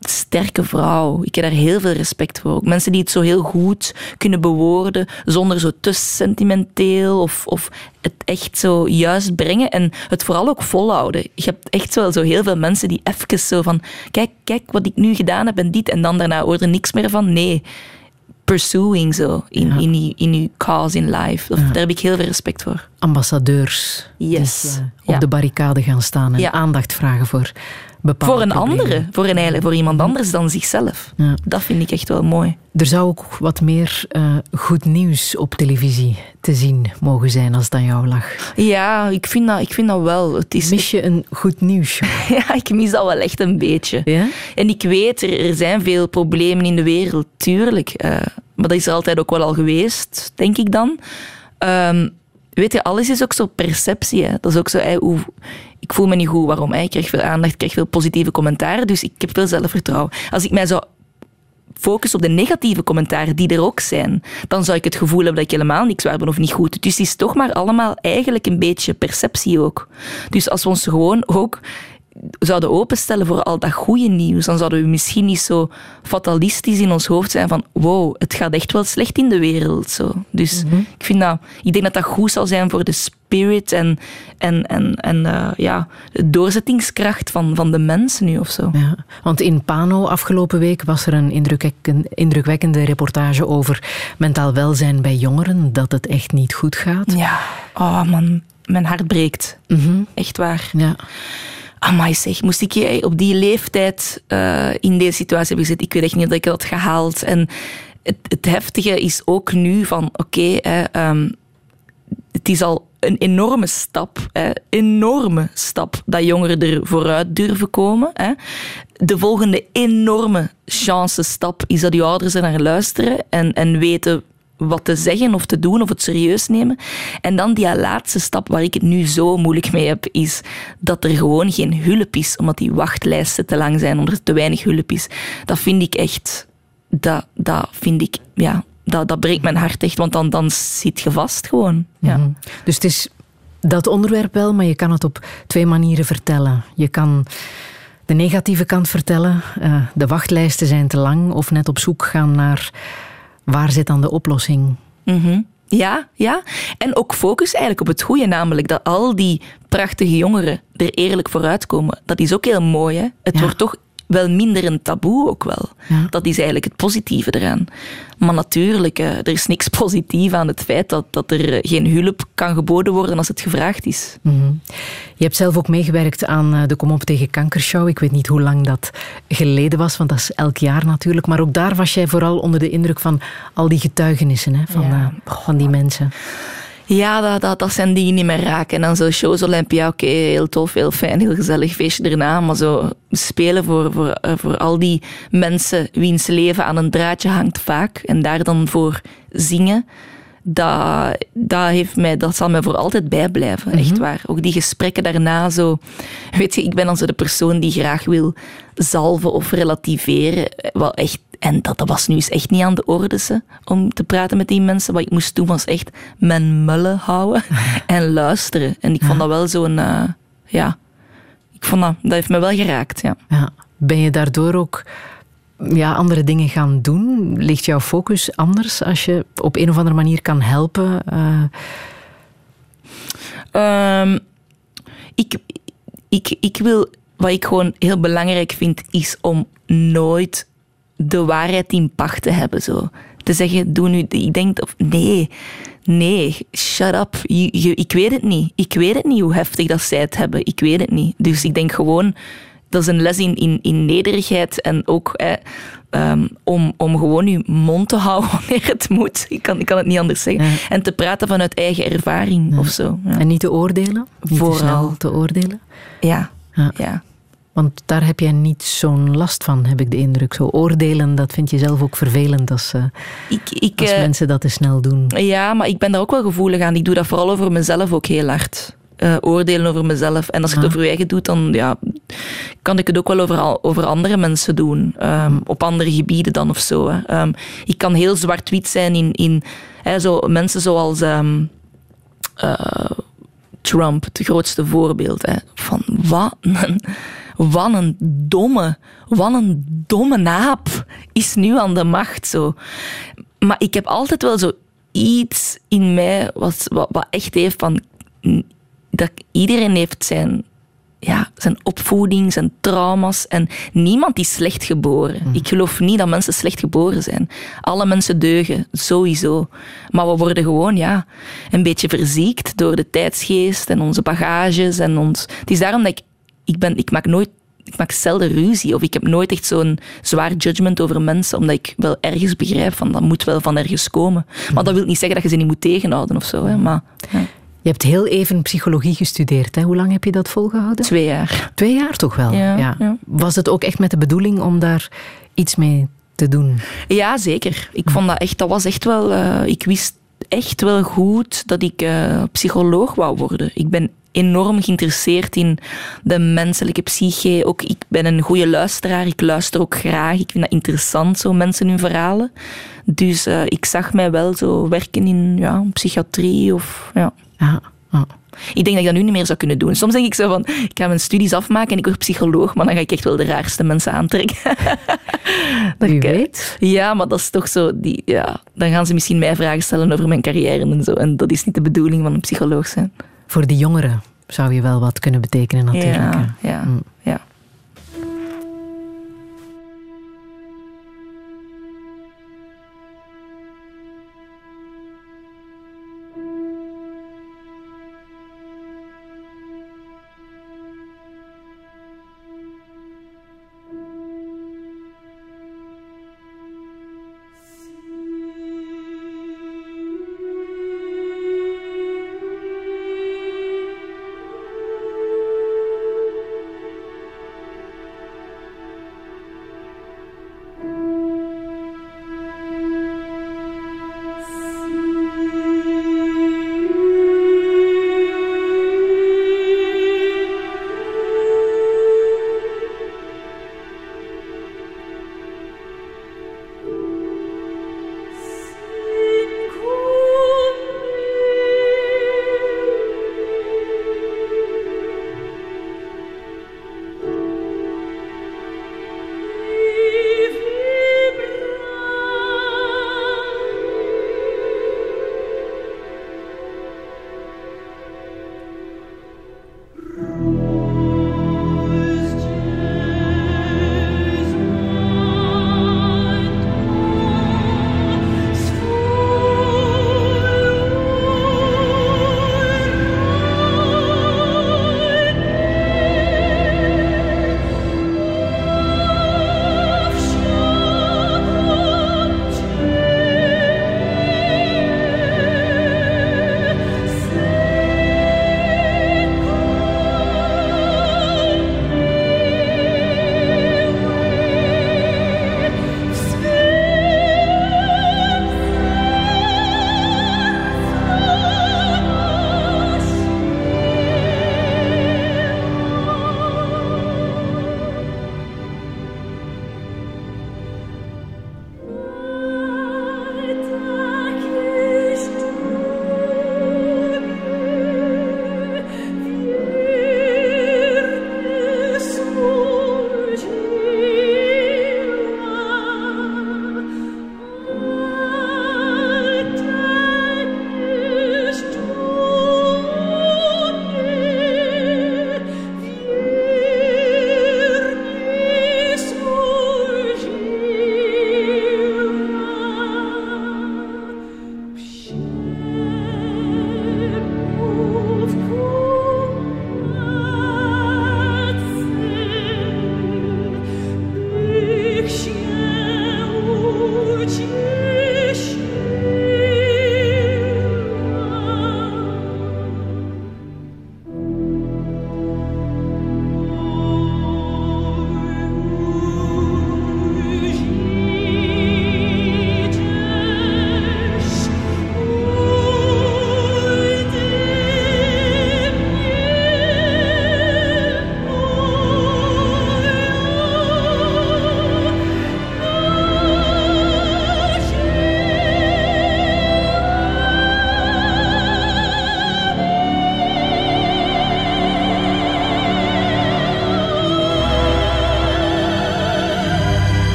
sterke vrouw. Ik heb daar heel veel respect voor. Ook mensen die het zo heel goed kunnen bewoorden, zonder zo te sentimenteel of, of het echt zo juist brengen en het vooral ook volhouden. Je hebt echt wel zo heel veel mensen die even zo van, kijk, kijk wat ik nu gedaan heb en dit, en dan daarna hoort er niks meer van. Nee, pursuing zo in, in, die, in uw cause in life. Of, Daar heb ik heel veel respect voor. Ambassadeurs Yes. eh, op Ja. de barricade gaan staan en Ja. aandacht vragen voor bepaalde Voor een problemen. andere, voor, een, voor iemand anders dan zichzelf. Dat vind ik echt wel mooi. Er zou ook wat meer eh, goed nieuws op televisie te zien mogen zijn als het aan jou lag. Ja, ik vind dat, ik vind dat wel. Het is Mis je een goed nieuws? Ja, ik mis dat wel echt een beetje. Ja? En ik weet, er, er zijn veel problemen in de wereld, tuurlijk. eh, maar dat is er altijd ook wel al geweest, denk ik dan. Ehm, weet je, alles is ook zo perceptie. Hè. Dat is ook zo, ik voel me niet goed, waarom? Ik krijg veel aandacht, ik krijg veel positieve commentaren, dus ik heb veel zelfvertrouwen. Als ik mij zou focus op de negatieve commentaren die er ook zijn, dan zou ik het gevoel hebben dat ik helemaal niks waar ben of niet goed. Dus het is toch maar allemaal eigenlijk een beetje perceptie ook. Dus als we ons gewoon ook zouden openstellen voor al dat goede nieuws, dan zouden we misschien niet zo fatalistisch in ons hoofd zijn van wow, het gaat echt wel slecht in de wereld. Zo. Dus ik, vind dat, ik denk dat dat goed zal zijn voor de spirit en, en, en, en eh, ja, de doorzettingskracht van, van de mensen nu of zo. Ja, want in Pano afgelopen week was er een indrukwekkende, indrukwekkende reportage over mentaal welzijn bij jongeren, dat het echt niet goed gaat. Ja, oh man, mijn hart breekt. Echt waar. Ja. Amai zeg, moest ik je op die leeftijd eh, in deze situatie hebben gezet? Ik weet echt niet dat ik dat gehaald. En het, het heftige is ook nu van, oké, ehm, het is al een enorme stap, hè, enorme stap, dat jongeren er vooruit durven komen. Hè. De volgende enorme chance stap is dat je ouders er naar luisteren en, en weten wat te zeggen of te doen of het serieus nemen. En dan die laatste stap waar ik het nu zo moeilijk mee heb, is dat er gewoon geen hulp is, omdat die wachtlijsten te lang zijn, omdat er te weinig hulp is. Dat vind ik echt, dat, dat vind ik, ja, dat, dat breekt mijn hart echt, want dan, dan zit je vast gewoon. Ja. Mhm. Dus het is dat onderwerp wel, maar je kan het op twee manieren vertellen. Je kan de negatieve kant vertellen, eh, de wachtlijsten zijn te lang, of net op zoek gaan naar waar zit dan de oplossing. Mhm. Ja, ja. En ook focus eigenlijk op het goede, namelijk dat al die prachtige jongeren er eerlijk vooruit komen. Dat is ook heel mooi, hè? Het Ja. wordt toch wel minder een taboe ook wel. Ja. Dat is eigenlijk het positieve eraan. Maar natuurlijk, eh, er is niks positief aan het feit dat, dat er eh, geen hulp kan geboden worden als het gevraagd is. Mhm. Je hebt zelf ook meegewerkt aan eh, de Kom op tegen kankershow. Ik weet niet hoe lang dat geleden was, want dat is elk jaar natuurlijk. Maar ook daar was jij vooral onder de indruk van al die getuigenissen hè, van, Ja. van die mensen. Ja, dat, dat, dat zijn dingen die me raken. En dan zo shows Olympia, oké, heel tof, heel fijn, heel gezellig feestje erna. Maar zo spelen voor, voor, eh, voor al die mensen wiens leven aan een draadje hangt vaak. En daar dan voor zingen. Dat, dat, heeft mij, dat zal mij voor altijd bijblijven, echt waar. Ook die gesprekken daarna zo... Weet je, ik ben dan zo de persoon die graag wil zalven of relativeren. Wel echt, en dat, dat was nu eens echt niet aan de orde, ze, om te praten met die mensen. Wat ik moest doen was echt mijn mullen houden en luisteren. En ik vond dat wel zo'n... eh, ja, ik vond dat, dat heeft me wel geraakt, ja. Ja. Ben je daardoor ook ja, andere dingen gaan doen? Ligt jouw focus anders als je op een of andere manier kan helpen? Eh, Ehm, ik, ik, ik wil, wat ik gewoon heel belangrijk vind, is om nooit de waarheid in pacht te hebben. Zo. Te zeggen, doe nu, ik denk, of nee, nee, shut up. Je, je- ik weet het niet. Ik weet het niet hoe heftig dat zij het hebben. Ik weet het niet. Dus ik denk gewoon, dat is een les in, in, in nederigheid en ook ehm, om, om gewoon je mond te houden wanneer het moet. Ik kan, ik kan het niet anders zeggen. Ja. En te praten vanuit eigen ervaring of zo. Ja. En niet te oordelen? Niet Vooral. te snel te oordelen? Ja, Ja. Want daar heb jij niet zo'n last van, heb ik de indruk. Zo oordelen, dat vind je zelf ook vervelend als, eh, Ik, ik, als eh, mensen dat te snel doen. ja, maar ik ben daar ook wel gevoelig aan. Ik doe dat vooral over mezelf ook heel hard. Eh, oordelen over mezelf. En als ik het over eigen doe, dan ja, kan ik het ook wel over, over andere mensen doen. Ehm, op andere gebieden dan of zo. Hè. Ehm, ik kan heel zwart-wit zijn in, in hè, zo, mensen zoals ehm, eh, Trump, het grootste voorbeeld. Hè, van wat wat een domme, wat een domme naap is nu aan de macht. Zo. Maar ik heb altijd wel zo iets in mij wat, wat, wat echt heeft van... Dat iedereen heeft zijn, ja, zijn opvoeding, zijn trauma's. En niemand is slecht geboren. Ik geloof niet dat mensen slecht geboren zijn. Alle mensen deugen, sowieso. Maar we worden gewoon ja, een beetje verziekt door de tijdsgeest en onze bagages. En ons... Het is daarom dat ik... Ik, ben, ik maak nooit ik maak zelden ruzie of ik heb nooit echt zo'n zwaar judgment over mensen, omdat ik wel ergens begrijp van dat moet wel van ergens komen. Maar dat wil niet zeggen dat je ze niet moet tegenhouden of zo. Hè. Maar ja, Je hebt heel even psychologie gestudeerd. Hè? Hoe lang heb je dat volgehouden? twee jaar. Twee jaar toch wel? Ja, ja. Was het ook echt met de bedoeling om daar iets mee te doen? Ja, zeker. Ik vond dat echt, dat was echt wel, eh, ik wist echt wel goed dat ik eh, psycholoog wou worden. Ik ben enorm geïnteresseerd in de menselijke psyche. Ook ik ben een goede luisteraar. Ik luister ook graag. Ik vind dat interessant, zo mensen hun verhalen. Dus eh, ik zag mij wel zo werken in ja, psychiatrie of ja. Ja. ja. Ik denk dat ik dat nu niet meer zou kunnen doen. Soms denk ik zo van, ik ga mijn studies afmaken en ik word psycholoog, maar dan ga ik echt wel de raarste mensen aantrekken. Dat ik, eh, weet. Ja, maar dat is toch zo, die, ja, dan gaan ze misschien mij vragen stellen over mijn carrière en zo. En dat is niet de bedoeling van een psycholoog zijn. Voor de jongeren zou je wel wat kunnen betekenen natuurlijk. Ja, Mm.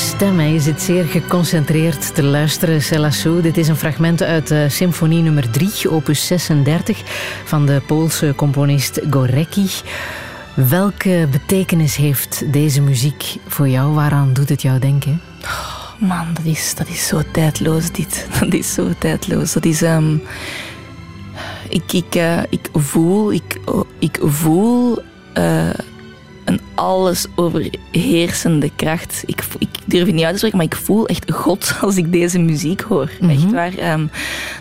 Stem, je zit zeer geconcentreerd te luisteren, Selassou. Dit is een fragment uit uh, symfonie nummer 3, opus 36, van de Poolse componist Gorecki. Welke betekenis heeft deze muziek voor jou? Waaraan doet het jou denken? Man, dat is, dat is zo tijdloos, dit. Dat is zo tijdloos. Dat is... ehm, ik, ik, eh, ik voel... Ik, oh, ik voel... eh, een alles overheersende kracht. Ik, ik durf het niet uit te spreken, maar ik voel echt God als ik deze muziek hoor. Echt waar. Ehm,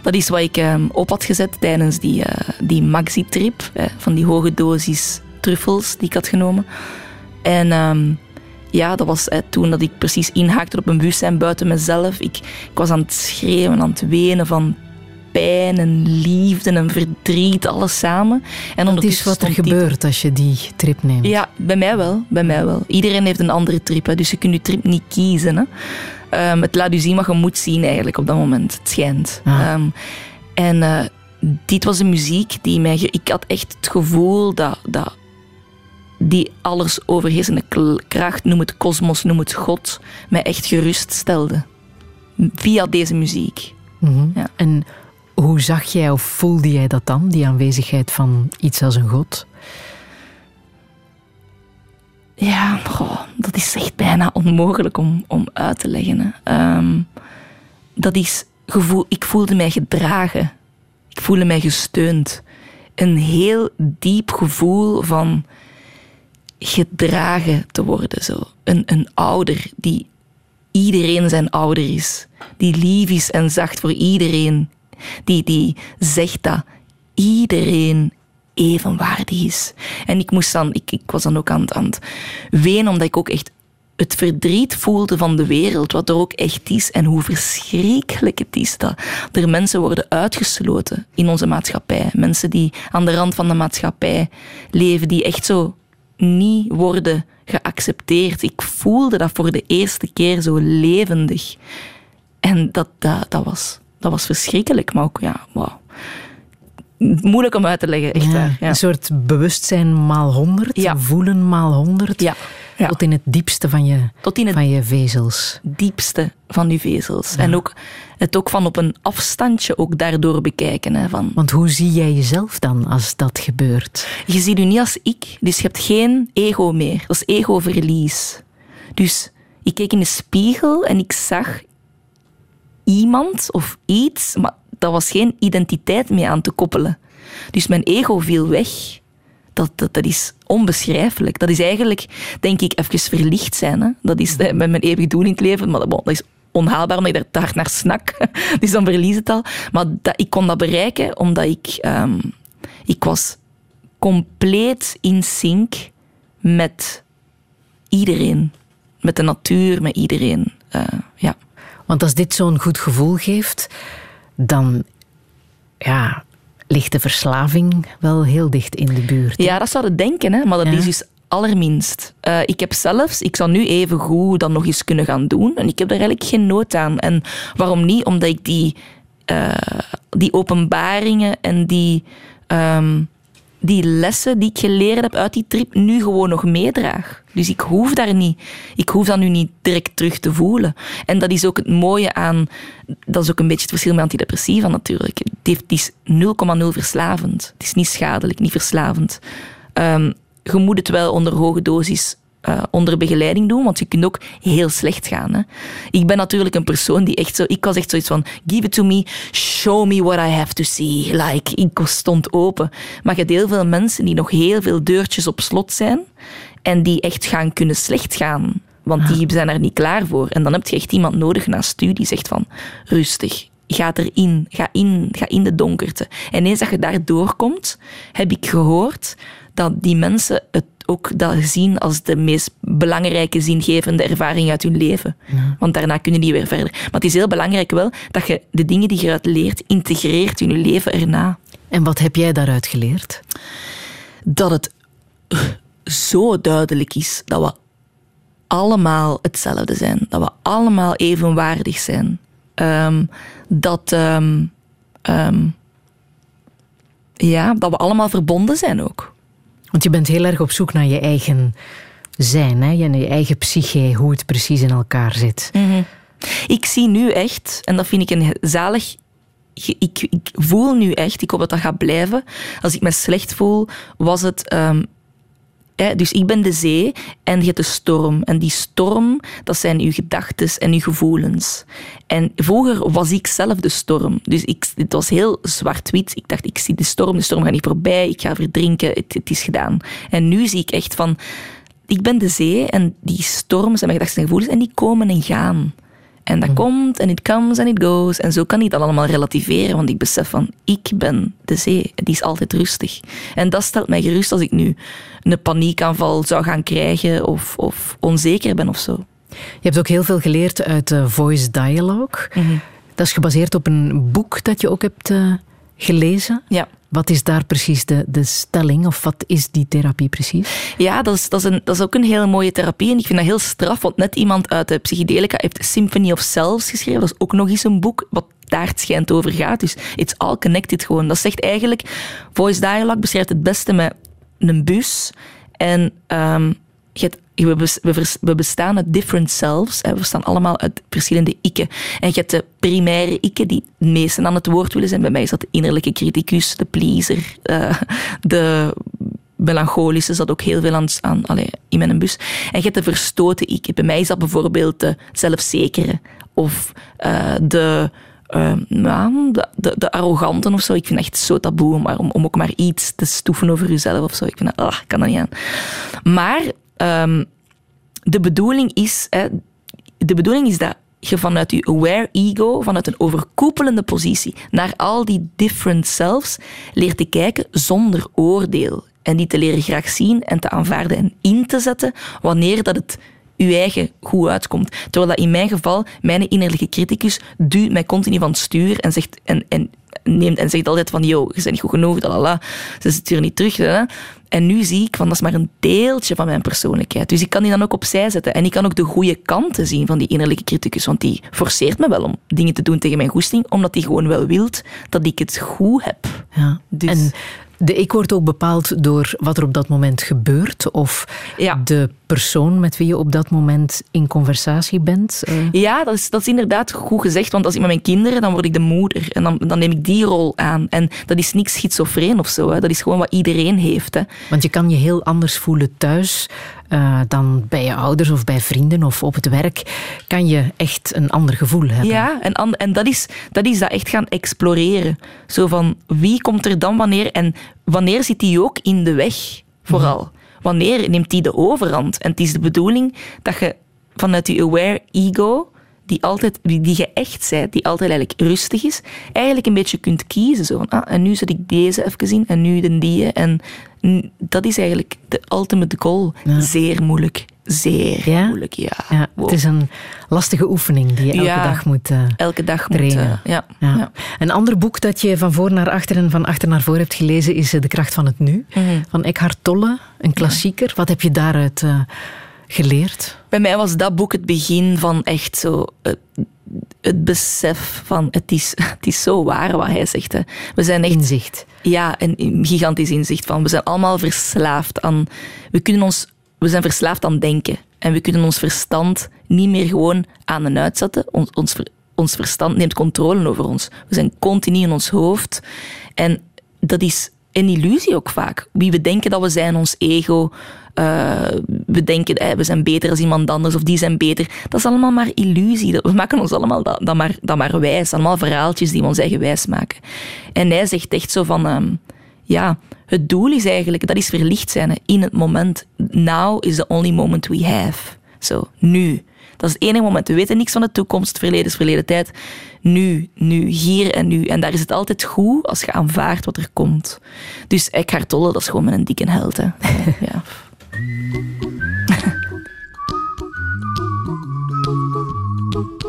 dat is wat ik ehm, op had gezet tijdens die, eh, die maxi-trip. eh, van die hoge dosis truffels die ik had genomen. En ehm, ja, dat was eh, toen dat ik precies inhaakte op een bewustzijn buiten mezelf. Ik, ik was aan het schreeuwen, aan het wenen van pijn en liefde en verdriet, alles samen. En Dat is wat er gebeurt als je die trip neemt. ja, bij mij wel. Bij mij wel. Iedereen heeft een andere trip, hè, dus je kunt je trip niet kiezen. Hè. Ehm, het laat u zien wat je moet zien eigenlijk op dat moment. Het schijnt. Ah. Ehm, en eh, dit was een muziek die mij... Ik had echt het gevoel dat... dat die alles overheersende kracht, noem het kosmos, noem het God, mij echt geruststelde. Via deze muziek. Mhm. Ja. En hoe zag jij of voelde jij dat dan, die aanwezigheid van iets als een god? Ja, dat is echt bijna onmogelijk om, om uit te leggen. Ehm, dat is gevoel, ik voelde mij gedragen. Ik voelde mij gesteund. Een heel diep gevoel van gedragen te worden. Zo. Een, een ouder die iedereen zijn ouder is. Die lief is en zacht voor iedereen. Die, die zegt dat iedereen evenwaardig is. En ik, moest dan, ik, ik was dan ook aan, aan het wenen, omdat ik ook echt het verdriet voelde van de wereld, wat er ook echt is en hoe verschrikkelijk het is dat er mensen worden uitgesloten in onze maatschappij. Mensen die aan de rand van de maatschappij leven, die echt zo niet worden geaccepteerd. Ik voelde dat voor de eerste keer zo levendig. En dat, dat, was, dat was verschrikkelijk, maar ook, ja, wauw. Moeilijk om uit te leggen, echt Ja, waar. Ja. Een soort bewustzijn maal honderd, Ja. voelen maal honderd. Tot in het diepste van je, Tot in het van je vezels. diepste van uw vezels. En ook het ook van op een afstandje ook daardoor bekijken. Hè, van, Want hoe zie jij jezelf dan als dat gebeurt? je ziet u niet als ik, dus je hebt geen ego meer. Dat is egoverlies. Dus ik keek in de spiegel en ik zag iemand of iets, maar daar was geen identiteit mee aan te koppelen. Dus mijn ego viel weg. Dat, dat, dat is onbeschrijfelijk. Dat is eigenlijk, denk ik, even verlicht zijn. Hè? Dat is eh, met mijn eeuwig doel in het leven, maar dat is onhaalbaar omdat ik daar hard naar snak. Dus dan verlies het al. Maar dat, ik kon dat bereiken omdat ik, ehm, ik was compleet in sync met iedereen. Met de natuur, met iedereen. Eh, ja. Want als dit zo'n goed gevoel geeft, dan ja, ligt de verslaving wel heel dicht in de buurt. Ja, dat zou je denken, hè? maar dat Ja. is dus allerminst. Eh, ik heb zelfs, ik zou nu even goed dat nog eens kunnen gaan doen. En ik heb daar eigenlijk geen nood aan. En waarom niet? Omdat ik die, eh, die openbaringen en die, ehm, die lessen die ik geleerd heb uit die trip nu gewoon nog meedraag. Dus ik hoef daar niet, ik hoef dat nu niet direct terug te voelen. En dat is ook het mooie aan, dat is ook een beetje het verschil met antidepressiva natuurlijk. Het, is 0,0 verslavend. Het is niet schadelijk, niet verslavend. Ehm, je moet het wel onder hoge dosis eh, onder begeleiding doen, want je kunt ook heel slecht gaan. Hè. Ik ben natuurlijk een persoon die echt zo... Ik was echt zoiets van, give it to me, show me what I have to see. Like, ik stond open. Maar je hebt heel veel mensen die nog heel veel deurtjes op slot zijn en die echt gaan kunnen slecht gaan. Want die zijn er niet klaar voor. En dan heb je echt iemand nodig naast u die zegt van, rustig, ga erin, ga in, ga in de donkerte. En eens dat je daar doorkomt, heb ik gehoord dat die mensen het ook dat zien als de meest belangrijke zingevende ervaring uit hun leven. Want daarna kunnen die weer verder. Maar het is heel belangrijk wel dat je de dingen die je eruit leert, integreert in je leven erna. En wat heb jij daaruit geleerd? Dat het zo duidelijk is dat we allemaal hetzelfde zijn. Dat we allemaal evenwaardig zijn. Ehm, dat, ehm, ehm, ja, dat we allemaal verbonden zijn ook. Want je bent heel erg op zoek naar je eigen zijn, hè? je eigen psyche, hoe het precies in elkaar zit. Ik zie nu echt, en dat vind ik een zalig. Ik, ik voel nu echt, ik hoop dat dat gaat blijven. Als ik me slecht voel, was het. ehm, dus ik ben de zee en je hebt de storm. En die storm, dat zijn uw gedachten en uw gevoelens. En vroeger was ik zelf de storm. Dus ik, het was heel zwart-wit. Ik dacht, ik zie de storm, de storm gaat niet voorbij, ik ga verdrinken, het, het is gedaan. En nu zie ik echt van, ik ben de zee en die storm zijn mijn gedachten en gevoelens en die komen en gaan. En dat komt en it comes and it goes. En zo kan ik dat allemaal relativeren, want ik besef van, ik ben de zee. Die is altijd rustig. En dat stelt mij gerust als ik nu een paniekaanval zou gaan krijgen of, of onzeker ben of zo. Je hebt ook heel veel geleerd uit eh, Voice Dialogue. Dat is gebaseerd op een boek dat je ook hebt eh, gelezen. Ja. Wat is daar precies de, de stelling, of wat is die therapie precies? Ja, dat is, dat, is een, dat is ook een hele mooie therapie. En ik vind dat heel straf, want net iemand uit de psychedelica heeft Symphony of Selves geschreven. Dat is ook nog eens een boek wat daar het schijnt over gaat. Dus it's all connected gewoon. Dat zegt eigenlijk, Voice Dialogue beschrijft het beste met een bus. En ehm, je hebt- we, we bestaan uit different selves. We bestaan allemaal uit verschillende ikken. En je hebt de primaire ikken die het meeste aan het woord willen zijn. Bij mij is dat de innerlijke criticus, de pleaser, eh, de melancholische zat ook heel veel aan, aan allee, in mijn bus. En je hebt de verstoten ik. Bij mij is dat bijvoorbeeld de zelfzekere of eh, de, nou, de, de, arroganten of zo. Ik vind het echt zo taboe om, om ook maar iets te stoeven over jezelf of zo. Ik vind dat, ah, ik kan dat niet aan. Maar ehm, de bedoeling is, hè, de bedoeling is dat je vanuit je aware ego, vanuit een overkoepelende positie, naar al die different selves leert te kijken zonder oordeel. En die te leren graag zien en te aanvaarden en in te zetten wanneer dat het je eigen goed uitkomt. Terwijl dat in mijn geval, mijn innerlijke criticus duwt mij continu van het stuur en zegt, en, en, neemt, en zegt altijd van, yo, je bent niet goed genoeg, lalala, ze zit hier niet terug. Hè. En nu zie ik van, dat is maar een deeltje van mijn persoonlijkheid. Dus ik kan die dan ook opzij zetten. En ik kan ook de goede kanten zien van die innerlijke criticus, want die forceert me wel om dingen te doen tegen mijn goesting, omdat die gewoon wel wilt dat ik het goed heb. Ja. Dus- En de ik wordt ook bepaald door wat er op dat moment gebeurt, of Ja. de persoon met wie je op dat moment in conversatie bent. eh. Ja, dat is, dat is inderdaad goed gezegd. Want als ik met mijn kinderen, dan word ik de moeder. En dan, dan neem ik die rol aan. En dat is niks schizofreen of zo. Hè. Dat is gewoon wat iedereen heeft. Hè. Want je kan je heel anders voelen thuis eh, dan bij je ouders of bij vrienden of op het werk. Kan je echt een ander gevoel hebben. Ja, en, an- en dat, is, dat is dat echt gaan exploreren. Zo van, wie komt er dan wanneer? En wanneer zit die ook in de weg, vooral? Wanneer neemt die de overhand? En het is de bedoeling dat je vanuit je aware ego, die, altijd, die, die je echt bent, die altijd eigenlijk rustig is, eigenlijk een beetje kunt kiezen. Zo van, ah, en nu zet ik deze even in, en nu de die. En dat is eigenlijk de ultimate goal. Zeer moeilijk. Zeer Ja? moeilijk, ja. Ja, Wow. Het is een lastige oefening die je elke Ja. dag moet eh, Elke dag moet... trainen. eh, ja, Ja. ja. Een ander boek dat je van voor naar achter en van achter naar voor hebt gelezen is eh, De kracht van het nu, Mhm. van Eckhart Tolle, een klassieker. Wat heb je daaruit eh, geleerd? Bij mij was dat boek het begin van echt zo het, het besef van het is, het is zo waar wat hij zegt. Hè. We zijn echt Inzicht. ja, een gigantisch inzicht van. We zijn allemaal verslaafd aan. We, kunnen ons, we zijn verslaafd aan denken. En we kunnen ons verstand niet meer gewoon aan en uitzetten. Ons, ons, ons verstand neemt controle over ons. We zijn continu in ons hoofd. En dat is een illusie ook vaak. Wie we denken dat we zijn, ons ego. eh, we denken, eh, we zijn beter als iemand anders of die zijn beter. Dat is allemaal maar illusie. We maken ons allemaal dat, dat, maar, dat maar wijs. Allemaal verhaaltjes die we ons eigen wijs maken. En hij zegt echt zo van... ehm, ja, het doel is eigenlijk, dat is verlicht zijn in het moment. Now is the only moment we have. Zo, nu. Dat is het enige moment. We weten niks van de toekomst, verleden is verleden tijd. Nu, nu, hier en nu. En daar is het altijd goed als je aanvaardt wat er komt. Dus Eckhart Tolle, dat is gewoon een dikke held. Ja.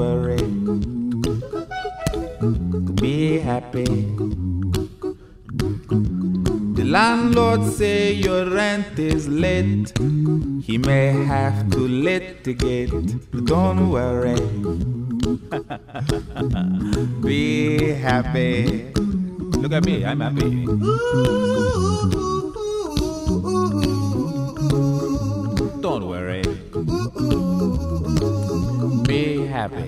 The landlord say your rent is late. He may have to litigate. But don't worry. Be happy. Look at me, I'm happy. Don't worry. Be happy.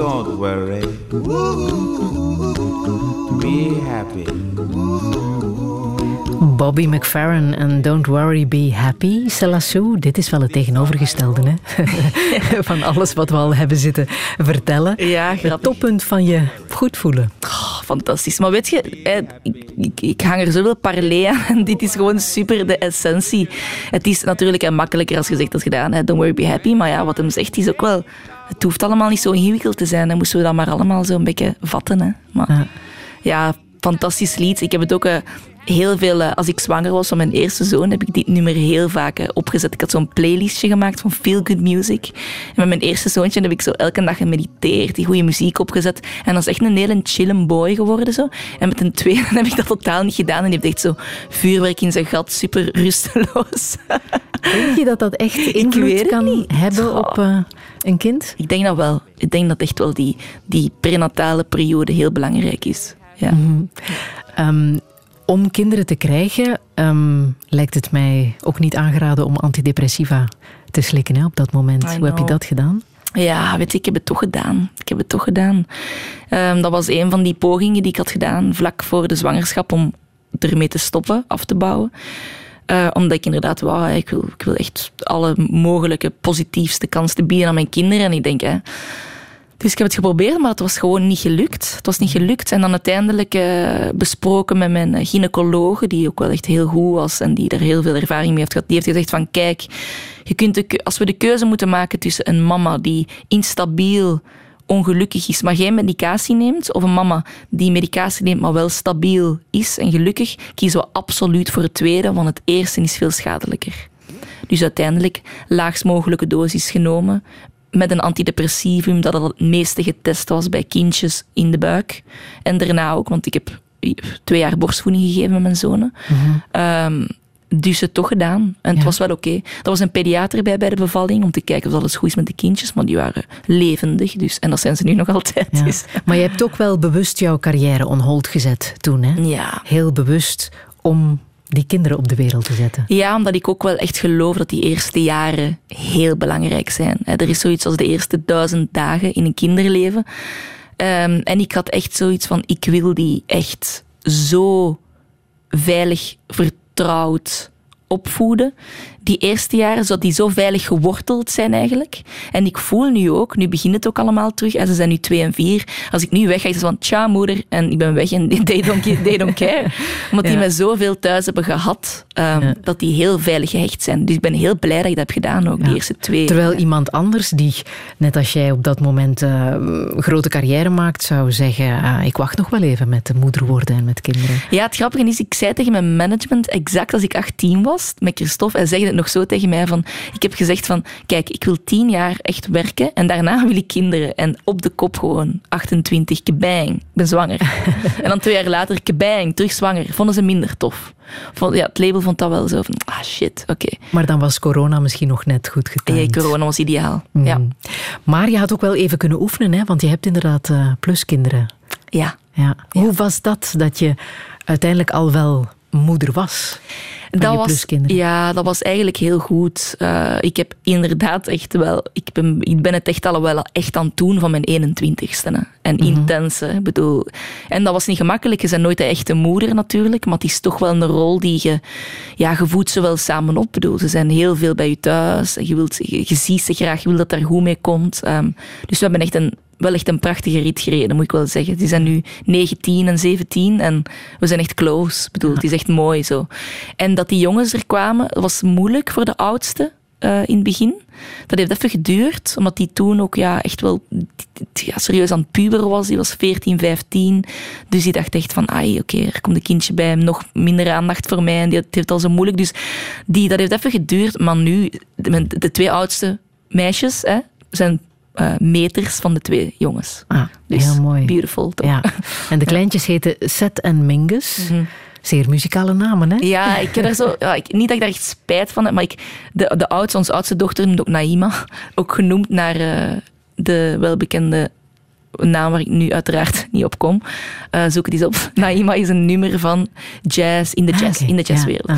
Don't worry. Be happy. Bobby McFerrin en Don't Worry, Be Happy. Selassou, dit is wel het tegenovergestelde hè? van alles wat we al hebben zitten vertellen. Ja, Het grappig. toppunt van je goed voelen. Oh, fantastisch. Maar weet je, ik, ik, ik hang er zoveel parallel aan. Dit is gewoon super de essentie. Het is natuurlijk makkelijker als gezegd als gedaan. Hè. Don't worry, be happy. Maar ja, wat hem zegt is ook wel... Het hoeft allemaal niet zo ingewikkeld te zijn. Dan moesten we dat maar allemaal zo een beetje vatten. Hè. Maar Ja. ja, fantastisch lied. Ik heb het ook eh, heel veel... eh, als ik zwanger was van mijn eerste zoon, heb ik dit nummer heel vaak eh, opgezet. Ik had zo'n playlistje gemaakt van Feel Good Music. En met mijn eerste zoontje heb ik zo elke dag gemediteerd, die goede muziek opgezet. En dat is echt een hele chille boy geworden. Zo. En met een tweede heb ik dat totaal niet gedaan. En die heeft echt zo vuurwerk in zijn gat, super rusteloos. Denk je dat dat echt invloed kan niet. hebben op een kind? ik denk dat wel. Ik denk dat echt wel die, die prenatale periode heel belangrijk is. Ja. Ehm, om kinderen te krijgen ehm, lijkt het mij ook niet aangeraden om antidepressiva te slikken hè, op dat moment. Hoe heb je dat gedaan? Ja, weet je, ik heb het toch gedaan. Ik heb het toch gedaan. Ehm, dat was een van die pogingen die ik had gedaan vlak voor de zwangerschap om ermee te stoppen, af te bouwen. Eh, omdat ik inderdaad wou, ik wil, ik wil echt alle mogelijke positiefste kansen bieden aan mijn kinderen. En ik denk, hè, dus ik heb het geprobeerd, maar het was gewoon niet gelukt. Het was niet gelukt. En dan uiteindelijk eh, besproken met mijn gynaecologe, die ook wel echt heel goed was en die er heel veel ervaring mee heeft gehad. Die heeft gezegd van, kijk, je kunt als we de keuze moeten maken tussen een mama die instabiel, ongelukkig is, maar geen medicatie neemt, of een mama die medicatie neemt, maar wel stabiel is en gelukkig, kiezen we absoluut voor het tweede, want het eerste is veel schadelijker. Dus uiteindelijk laagst mogelijke dosis genomen. Met een antidepressivum dat al het meeste getest was bij kindjes in de buik. En daarna ook, want ik heb twee jaar borstvoeding gegeven met mijn zonen. Ehm, dus het toch gedaan. En het Ja. was wel oké. Er was een pediater bij bij de bevalling om te kijken of alles goed is met de kindjes. Maar die waren levendig. Dus, en dat zijn ze nu nog altijd. Ja. Dus, Maar je hebt ook wel bewust jouw carrière on hold gezet toen, hè? ja. Heel bewust om die kinderen op de wereld te zetten? Ja, omdat ik ook wel echt geloof dat die eerste jaren heel belangrijk zijn. Er is zoiets als de eerste duizend dagen in een kinderleven. Ehm, en ik had echt zoiets van, ik wil die echt zo veilig, vertrouwd opvoeden. Die eerste jaren zou die zo veilig geworteld zijn eigenlijk. En ik voel nu ook, nu begint het ook allemaal terug. En ze zijn nu twee en vier. Als ik nu weg ga, is het van tja moeder en ik ben weg en they don't, they don't care. Omdat die me zoveel thuis hebben gehad, ehm, Ja. dat die heel veilig gehecht zijn. Dus ik ben heel blij dat je dat hebt gedaan ook, die eerste twee. Terwijl iemand anders die, net als jij op dat moment een grote carrière maakt, zou zeggen, ah, ik wacht nog wel even met de moeder worden en met kinderen. Ja, het grappige is, ik zei tegen mijn management, exact als ik 18 was, met Christophe, hij zegt het nog zo tegen mij van, ik heb gezegd van, kijk, ik wil 10 jaar echt werken en daarna wil ik kinderen. En op de kop gewoon, 28, kebang, ik ben zwanger. en dan twee jaar later, kebang, terug zwanger. Vonden ze minder tof. Vond, ja, het label vond dat wel zo van, ah shit, oké. Maar dan was corona misschien nog net goed getimed. corona was ideaal. Mm. Ja. Maar je had ook wel even kunnen oefenen, hè? want je hebt inderdaad eh, pluskinderen. ja. Ja. Hoe was dat, dat je uiteindelijk al wel moeder was? Dat was, ja, dat was eigenlijk heel goed. Eh, ik heb inderdaad echt wel... Ik ben, ik ben het echt al wel echt aan het doen van mijn 21ste. Hè. En Mhm. intense. Bedoel, en dat was niet gemakkelijk. Je bent nooit de echte moeder natuurlijk. Maar het is toch wel een rol die je... Ja, je voedt ze wel samen op. Bedoel, ze zijn heel veel bij je thuis. En je, wilt, je, je ziet ze graag. Je wil dat daar goed mee komt. Ehm, dus we hebben echt een, wel echt een prachtige rit gereden, moet ik wel zeggen. Die zijn nu 19 en 17 en we zijn echt close. Ik bedoel, het is echt mooi zo. En dat die jongens er kwamen, was moeilijk voor de oudste eh, in het begin. Dat heeft even geduurd, omdat die toen ook ja, echt wel ja, serieus aan het puberen was. Die was 14, 15. Dus die dacht echt van, ai, oké, er komt een kindje bij hem, nog minder aandacht voor mij. En die, het heeft al zo moeilijk. Dus die, dat heeft even geduurd. Maar nu, de, de twee oudste meisjes hè, zijn eh, meters van de twee jongens. Ah, Dus heel mooi. Beautiful, toch? Ja. En de kleintjes heten Seth en Mingus. Zeer muzikale namen, hè? Ja, ik heb daar zo, ja, ik, niet dat ik daar echt spijt van heb, maar ik, de, de oudste, onze oudste dochter noemt ook Naima. Ook genoemd naar eh, de welbekende naam waar ik nu uiteraard niet op kom. Eh, zoek het eens op. Naima is een nummer van jazz, in de Ah, jazz, in de Ja, jazzwereld. ah.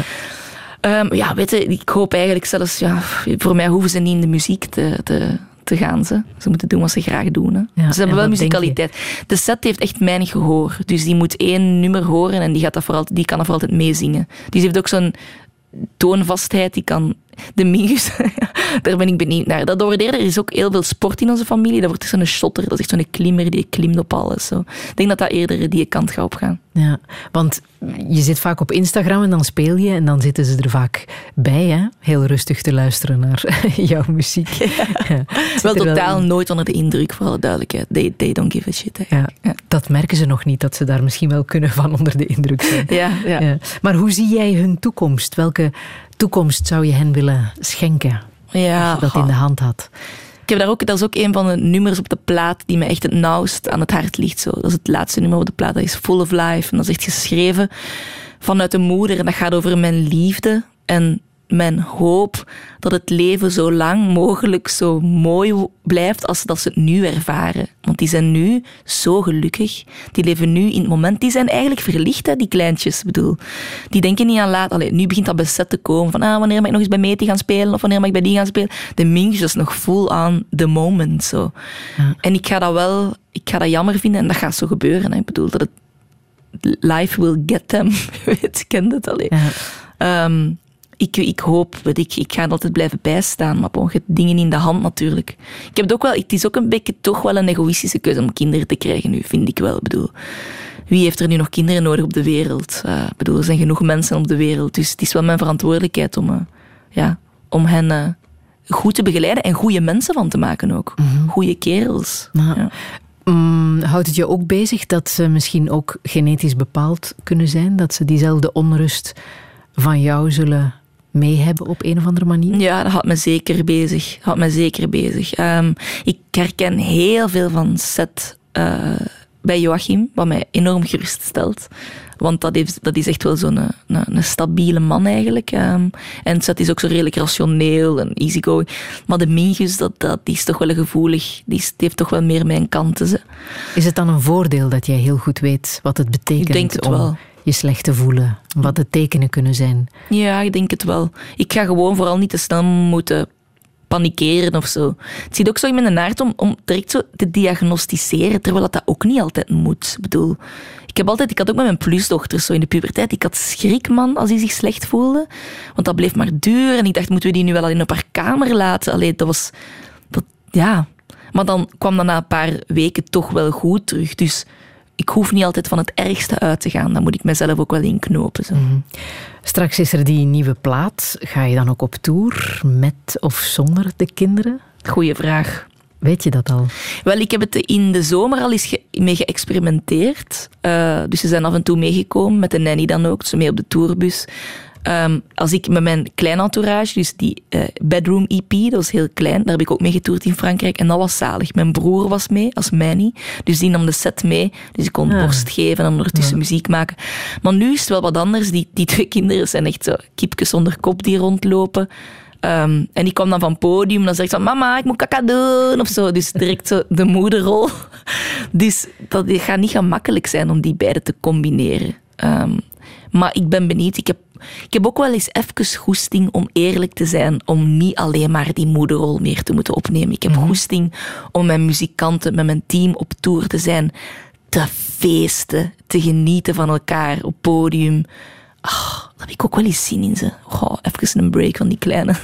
Ehm, ja, weet je, ik hoop eigenlijk zelfs, ja, voor mij hoeven ze niet in de muziek te, te, te gaan. Ze. ze moeten doen wat ze graag doen. Hè. Ja, ze en hebben wel musicaliteit. De set heeft echt mijn gehoor. Dus die moet één nummer horen en die, gaat dat voor altijd, die kan dat voor altijd meezingen. Dus die heeft ook zo'n toonvastheid. Die kan de mingus, daar ben ik benieuwd naar. Dat waardeer, er is ook heel veel sport in onze familie. Dat wordt zo'n shotter, dat is echt zo'n klimmer die klimt op alles. Zo. Ik denk dat dat eerder die kant gaat opgaan. Ja, want je zit vaak op Instagram en dan speel je en dan zitten ze er vaak bij, hè? Heel rustig te luisteren naar jouw muziek. Ja. Wel totaal nooit onder de indruk, voor alle duidelijkheid. They, they don't give a shit. Ja, Ja. dat merken ze nog niet, dat ze daar misschien wel kunnen van onder de indruk zijn. Ja. Ja. Maar hoe zie jij hun toekomst? Welke toekomst zou je hen willen schenken? Ja, Als je dat in de hand had. Ik heb daar ook, dat is ook een van de nummers op de plaat die me echt het nauwst aan het hart ligt. Zo. Dat is het laatste nummer op de plaat, dat is Full of Life. En dat is echt geschreven vanuit de moeder. En dat gaat over mijn liefde en mijn hoop dat het leven zo lang mogelijk zo mooi blijft als dat ze het nu ervaren. Want die zijn nu zo gelukkig. Die leven nu in het moment. Die zijn eigenlijk verlicht, hè, die kleintjes. Ik bedoel, die denken niet aan laat. Allee, nu begint dat besef te komen van ah, wanneer mag ik nog eens bij Meti gaan spelen of wanneer mag ik bij die gaan spelen. De Mingus is nog full aan the moment. Zo. Ja. En ik ga dat wel, ik ga dat jammer vinden en dat gaat zo gebeuren. Hè. Ik bedoel, dat het life will get them. Je weet, ik ken het alleen. Ja. Ehm, ik, ik hoop, weet ik, ik ga altijd blijven bijstaan, maar bon, je dingen in de hand natuurlijk. Ik heb het ook wel, het is ook een beetje toch wel een egoïstische keuze om kinderen te krijgen nu, vind ik wel. Ik bedoel, wie heeft er nu nog kinderen nodig op de wereld? Eh, ik bedoel, er zijn genoeg mensen op de wereld, dus het is wel mijn verantwoordelijkheid om, eh, ja, om hen eh, goed te begeleiden en goede mensen van te maken ook. Goede kerels. Nou, Ja. Mm, houdt het je ook bezig dat ze misschien ook genetisch bepaald kunnen zijn? Dat ze diezelfde onrust van jou zullen mee hebben op een of andere manier? Ja, dat houdt me zeker bezig. Houdt me zeker bezig. Ehm, ik herken heel veel van Seth eh, bij Joachim, wat mij enorm geruststelt. Want dat, heeft, dat is echt wel zo'n een, een, stabiele man eigenlijk. ehm. en Seth is ook zo redelijk rationeel en easygoing. Maar de Mingus, dat, dat, die is toch wel gevoelig. Die, is- die heeft toch wel meer mijn kanten. Ze. Is het dan een voordeel dat jij heel goed weet wat het betekent Ik denk het om wel. Je slecht te voelen? Wat de tekenen kunnen zijn? Ja, ik denk het wel. Ik ga gewoon vooral niet te snel moeten panikeren of zo. Het zit ook zo in mijn aard om, om direct zo te diagnosticeren, terwijl dat, dat ook niet altijd moet. Ik bedoel, ik heb altijd, ik had ook met mijn plusdochters zo in de puberteit, ik had schrik, man, als die zich slecht voelde. Want dat bleef maar duren en ik dacht, moeten we die nu wel alleen op haar kamer laten? Allee, dat was, ja. Maar dan kwam dat na een paar weken toch wel goed terug. Dus ik hoef niet altijd van het ergste uit te gaan. Dan moet ik mezelf ook wel inknopen. Zo. Straks is er die nieuwe plaat. Ga je dan ook op tour met of zonder de kinderen? Goeie vraag. Weet je dat al? Wel, ik heb het in de zomer al eens ge- mee geëxperimenteerd. Eh, dus ze zijn af en toe meegekomen, met de nanny dan ook, zo mee op de tourbus. Ehm, als ik met mijn klein entourage, dus die eh, Bedroom EP, dat was heel klein, daar heb ik ook mee getoerd in Frankrijk en dat was zalig. Mijn broer was mee als nanny, dus die nam de set mee. Dus ik kon Ah. borst geven en ondertussen muziek maken. Maar nu is het wel wat anders. Die, die twee kinderen zijn echt zo kiepjes zonder kop die rondlopen. Ehm, en die kwam dan van het podium en dan zegt ze mama, ik moet kaka doen of zo. Dus direct zo de moederrol. Dus dat het gaat niet gemakkelijk zijn om die beide te combineren. Ehm, maar ik ben benieuwd. Ik heb, ik heb ook wel eens even goesting om eerlijk te zijn, om niet alleen maar die moederrol meer te moeten opnemen. Ik heb goesting om met muzikanten, met mijn team op tour te zijn, te feesten, te genieten van elkaar op podium. Ah, daar heb ik ook wel eens zin in ze. Goh, even een break van die kleine.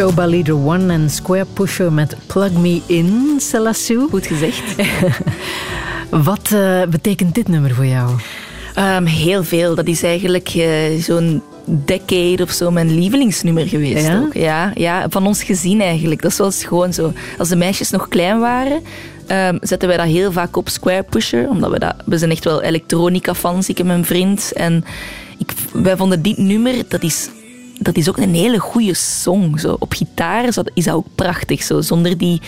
Shoba Leader One en Square Pusher met Plug Me In, Selassou. Goed gezegd. Wat eh, betekent dit nummer voor jou? Ehm, heel veel. Dat is eigenlijk eh, zo'n decade of zo mijn lievelingsnummer geweest. Ja? Ook. Ja, ja, van ons gezin eigenlijk. Dat was gewoon zo. Als de meisjes nog klein waren, ehm, zetten wij dat heel vaak op Square Pusher. Omdat we dat... We zijn echt wel elektronica-fans, ik en mijn vriend. En ik, wij vonden dit nummer, dat is... Dat is ook een hele goede song. Zo. Op gitaar is dat, is ook prachtig. Zo. Zonder die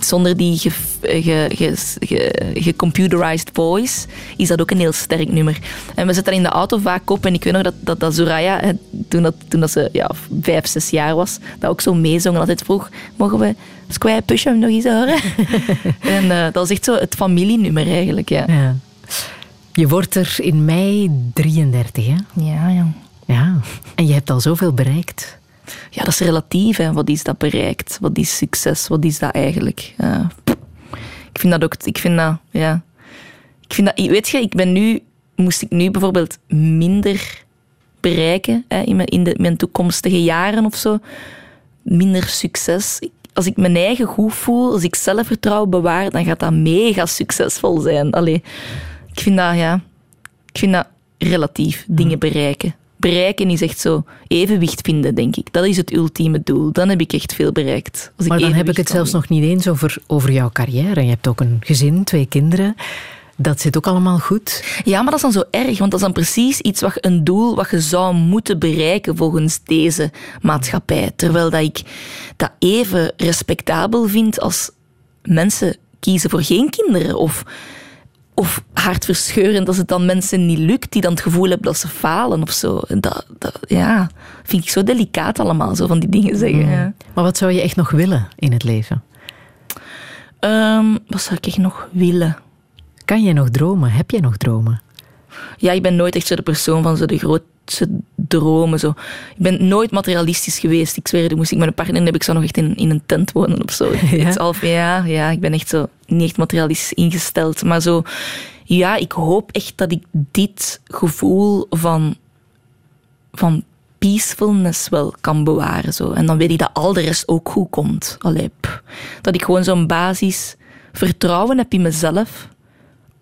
zonder die ge, ge, ge, ge- gecomputerized voice is dat ook een heel sterk nummer. En we zetten dat in de auto vaak op. En ik weet nog dat, dat, hè, toen, dat, toen dat ze ja, vijf, zes jaar was, dat ook zo meezong. En altijd vroeg, mogen we Square Push hem nog eens horen? en eh, dat was echt zo het familienummer eigenlijk, ja. Ja. Je wordt er in mei 33, hè? Ja, ja. Ja. En je hebt al zoveel bereikt. Ja, dat is relatief. Hè. Wat is dat bereikt? Wat is succes? Wat is dat eigenlijk? Ik vind dat ook... Ik vind dat... Ja. Ik vind dat... Weet je, ik ben nu... Moest ik nu bijvoorbeeld minder bereiken hè, in, mijn, in de, mijn toekomstige jaren of zo. Minder succes. Ik- Als ik mijn eigen goed voel, als ik zelfvertrouwen bewaar, dan gaat dat mega succesvol zijn. Allee, ik vind dat, ja... Ik vind dat relatief, dingen bereiken. Bereiken is echt zo evenwicht vinden, denk ik. Dat is het ultieme doel. Dan heb ik echt veel bereikt. Als Maar dan heb ik het zelfs nog niet eens over, over jouw carrière. Je hebt ook een gezin, twee kinderen. Dat zit ook allemaal goed. Ja, maar dat is dan zo erg, want dat is dan precies iets wat, een doel wat je zou moeten bereiken volgens deze maatschappij. Terwijl dat ik dat even respectabel vind als mensen kiezen voor geen kinderen of, of hartverscheurend als het dan mensen niet lukt die dan het gevoel hebben dat ze falen of zo. Dat, dat, ja, vind ik zo delicaat allemaal, zo van die dingen zeggen. Ja. Maar wat zou je echt nog willen in het leven? Ehm, wat zou ik echt nog willen? Kan jij nog dromen? Heb jij nog dromen? Ja, ik ben nooit echt zo de persoon van zo de grootste dromen. Zo. Ik ben nooit materialistisch geweest. Ik zweer, moest ik met een partner heb ik zo nog echt in, in een tent wonen of zo. Ja? Half, ja, ja, ik ben echt zo niet echt materialistisch ingesteld. Maar zo, ja, ik hoop echt dat ik dit gevoel van, van peacefulness wel kan bewaren. Zo. En dan weet ik dat al de rest ook goed komt. Allee, dat ik gewoon zo'n basis vertrouwen heb in mezelf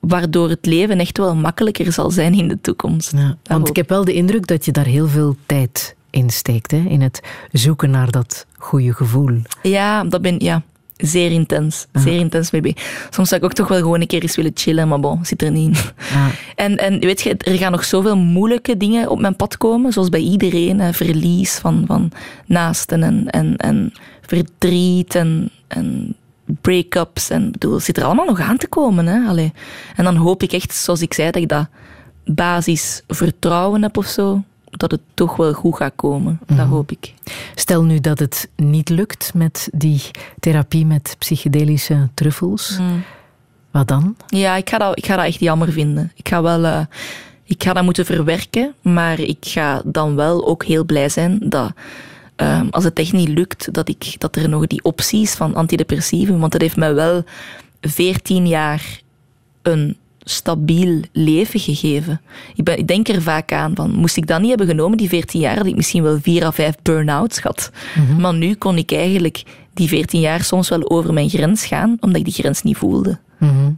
waardoor het leven echt wel makkelijker zal zijn in de toekomst. Ja, want ik heb wel de indruk dat je daar heel veel tijd in steekt. Hè? In het zoeken naar dat goede gevoel. Ja, dat ben ja, zeer intens. Zeer intens mee bezig. Soms zou ik ook toch wel gewoon een keer eens willen chillen, maar bon, zit er niet in. En, en weet je, er gaan nog zoveel moeilijke dingen op mijn pad komen, zoals bij iedereen. Hè, verlies van, van naasten en, en, en verdriet en, en break-ups. En, bedoel, het zit er allemaal nog aan te komen. Hè? Allee. En dan hoop ik echt, zoals ik zei, dat ik dat basis vertrouwen heb of zo. Dat het toch wel goed gaat komen. Dat hoop ik. Stel nu dat het niet lukt met die therapie met psychedelische truffels. Wat dan? Ja, ik ga, dat, ik ga dat echt jammer vinden. Ik ga wel... eh, ik ga dat moeten verwerken, maar ik ga dan wel ook heel blij zijn dat ehm, als het echt niet lukt, dat, ik, dat er nog die optie is van antidepressieven. Want dat heeft mij wel 14 jaar een stabiel leven gegeven. Ik, ben, ik denk er vaak aan van, moest ik dat niet hebben genomen, die 14 jaar, had ik misschien wel vier à vijf burn-outs gehad. Maar nu kon ik eigenlijk die 14 jaar soms wel over mijn grens gaan, omdat ik die grens niet voelde.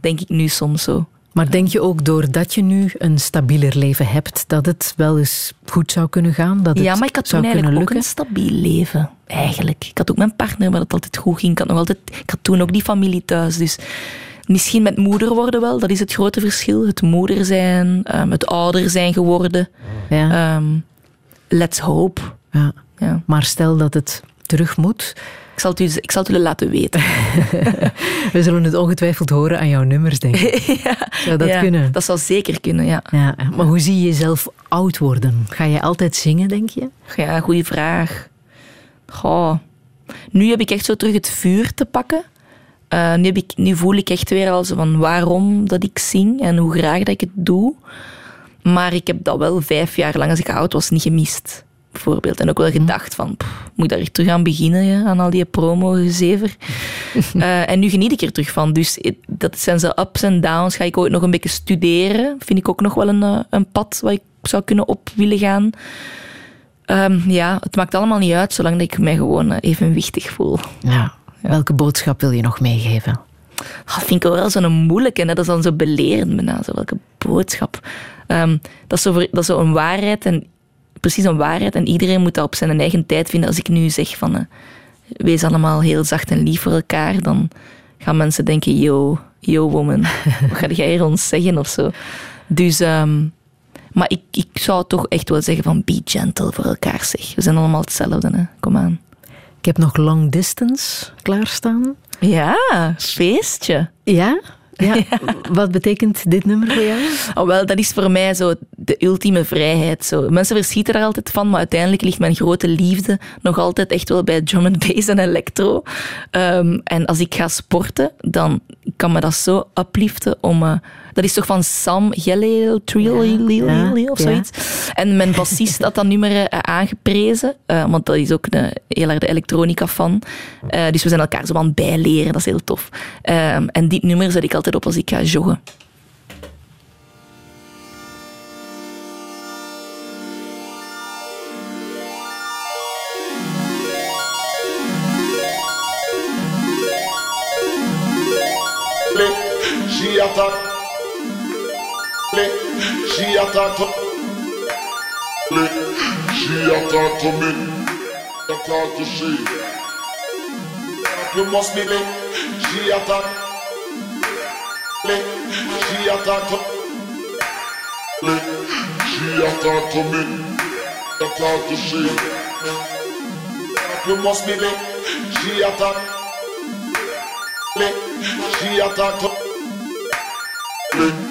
Denk ik nu soms zo. Maar denk je ook doordat je nu een stabieler leven hebt, dat het wel eens goed zou kunnen gaan? Dat het Ja, maar ik had toen eigenlijk ook een stabiel leven. Eigenlijk. Ik had ook mijn partner waar het altijd goed ging. Ik had, nog altijd, ik had toen ook die familie thuis. Dus misschien met moeder worden wel. Dat is het grote verschil. Het moeder zijn, ehm, het ouder zijn geworden. Ja, Ehm, let's hope. ja. Ja. Maar stel dat het terug moet. Ik zal, het u, ik zal het jullie laten weten. We zullen het ongetwijfeld horen aan jouw nummers, denk ik. Zou dat Ja, kunnen? Dat zou zeker kunnen, ja. Ja, maar hoe zie je jezelf oud worden? Ga je altijd zingen, denk je? Ja, goede vraag. Goh. Nu heb ik echt zo terug het vuur te pakken. Eh, nu, heb ik, nu voel ik echt weer al zo van waarom dat ik zing en hoe graag dat ik het doe. Maar ik heb dat wel vijf jaar lang, als ik oud was, niet gemist. Bijvoorbeeld. En ook wel gedacht van, pff, moet ik daar echt terug aan beginnen, ja, aan al die promo-gezever. Eh, en nu geniet ik er terug van. Dus dat zijn zo ups en downs. Ga ik ooit nog een beetje studeren. Vind ik ook nog wel een, eh, een pad waar ik zou kunnen op willen gaan. Ehm, ja, het maakt allemaal niet uit, zolang dat ik mij gewoon eh, evenwichtig voel. Ja. Welke boodschap wil je nog meegeven? Dat vind ik wel zo'n moeilijke. Hè? Dat is dan zo belerend bijna. Zo, welke boodschap. Ehm, dat, is zo voor- dat is zo een waarheid. En, precies een waarheid. En iedereen moet dat op zijn eigen tijd vinden. Als ik nu zeg van... eh, wees allemaal heel zacht en lief voor elkaar. Dan gaan mensen denken... Yo, yo woman. Wat ga jij hier ons zeggen of zo? Dus... ehm, maar ik, ik zou toch echt wel zeggen van... Be gentle voor elkaar, zeg. We zijn allemaal hetzelfde, hè. Kom aan. Ik heb nog Long Distance klaarstaan. Ja, feestje. Ja? Ja. Wat betekent dit nummer voor jou? Oh, wel, dat is voor mij zo de ultieme vrijheid. Zo. Mensen verschieten daar altijd van, maar uiteindelijk ligt mijn grote liefde nog altijd echt wel bij drum and bass en electro. Ehm, en als ik ga sporten, dan kan me dat zo upliften om... eh, dat is toch van Sam Gelleel, Ja, of ja. zoiets. En mijn bassist had dat nummer eh, aangeprezen, eh, want dat is ook een, heel erg de elektronica-fan. Eh, dus we zijn elkaar zo aan het bijleren, dat is heel tof. Ehm, en dit nummer zet ik altijd op als ik ga joggen. Attack. She attacked me. She attacked me. Attacked to she. You must be me. She attacked. She attacked me. She attacked me. Attacked to she. You must be me. She attacked. She attacked me.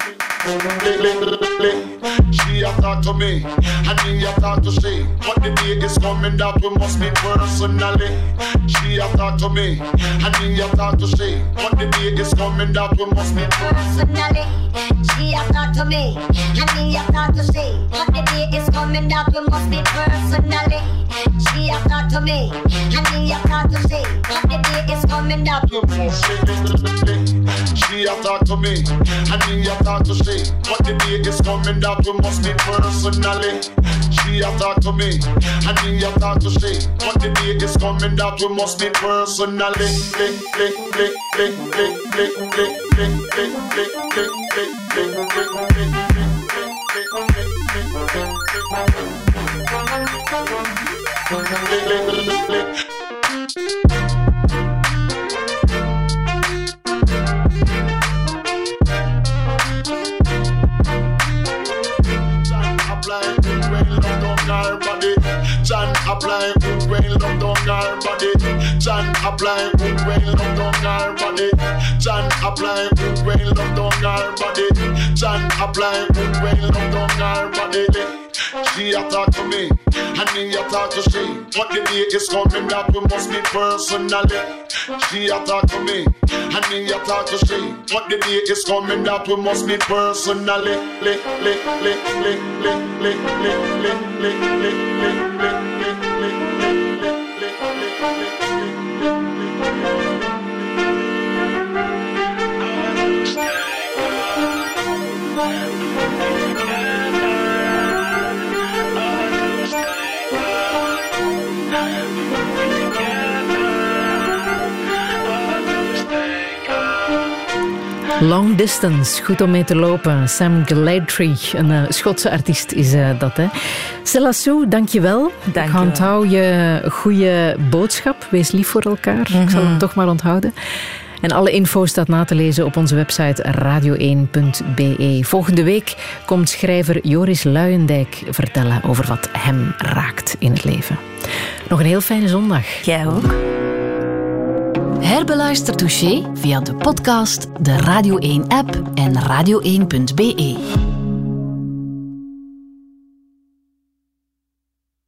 She attack to me, and he attack to she. But the day is coming that we must meet personally. She attack to me, and he attack to she. But the day is coming that we must meet personally. She a talk to me, and me a talk to she. But the day is coming that we must be personally. She a talk to me, and me a talk to she. But the day is coming that we must She attack to me, and me attack to she. What But the day is coming that we must meet personally. She have talked to me, and he has talked to she. But the day is coming that we must meet personally. Apply good when love down our body. John apply good when love down our body. John apply good when love down our body. John apply good when love down our body. She attack to me, and me attack to she. But the day is coming that we must meet personally. She attack to me, and me attack to she. But the day is coming that we must meet personally. Lick, Long Distance, goed om mee te lopen. Sam Gladry, een eh, Schotse artiest is eh, dat. Hè. Stella Sue, dank je onthoud je goede boodschap. Wees lief voor elkaar. Ik zal hem toch maar onthouden. En alle info staat na te lezen op onze website radio1.be. Volgende week komt schrijver Joris Luijendijk vertellen over wat hem raakt in het leven. Nog een heel fijne zondag. Jij ook. Herbeluister Touché via de podcast, de Radio 1-app en radio1.be.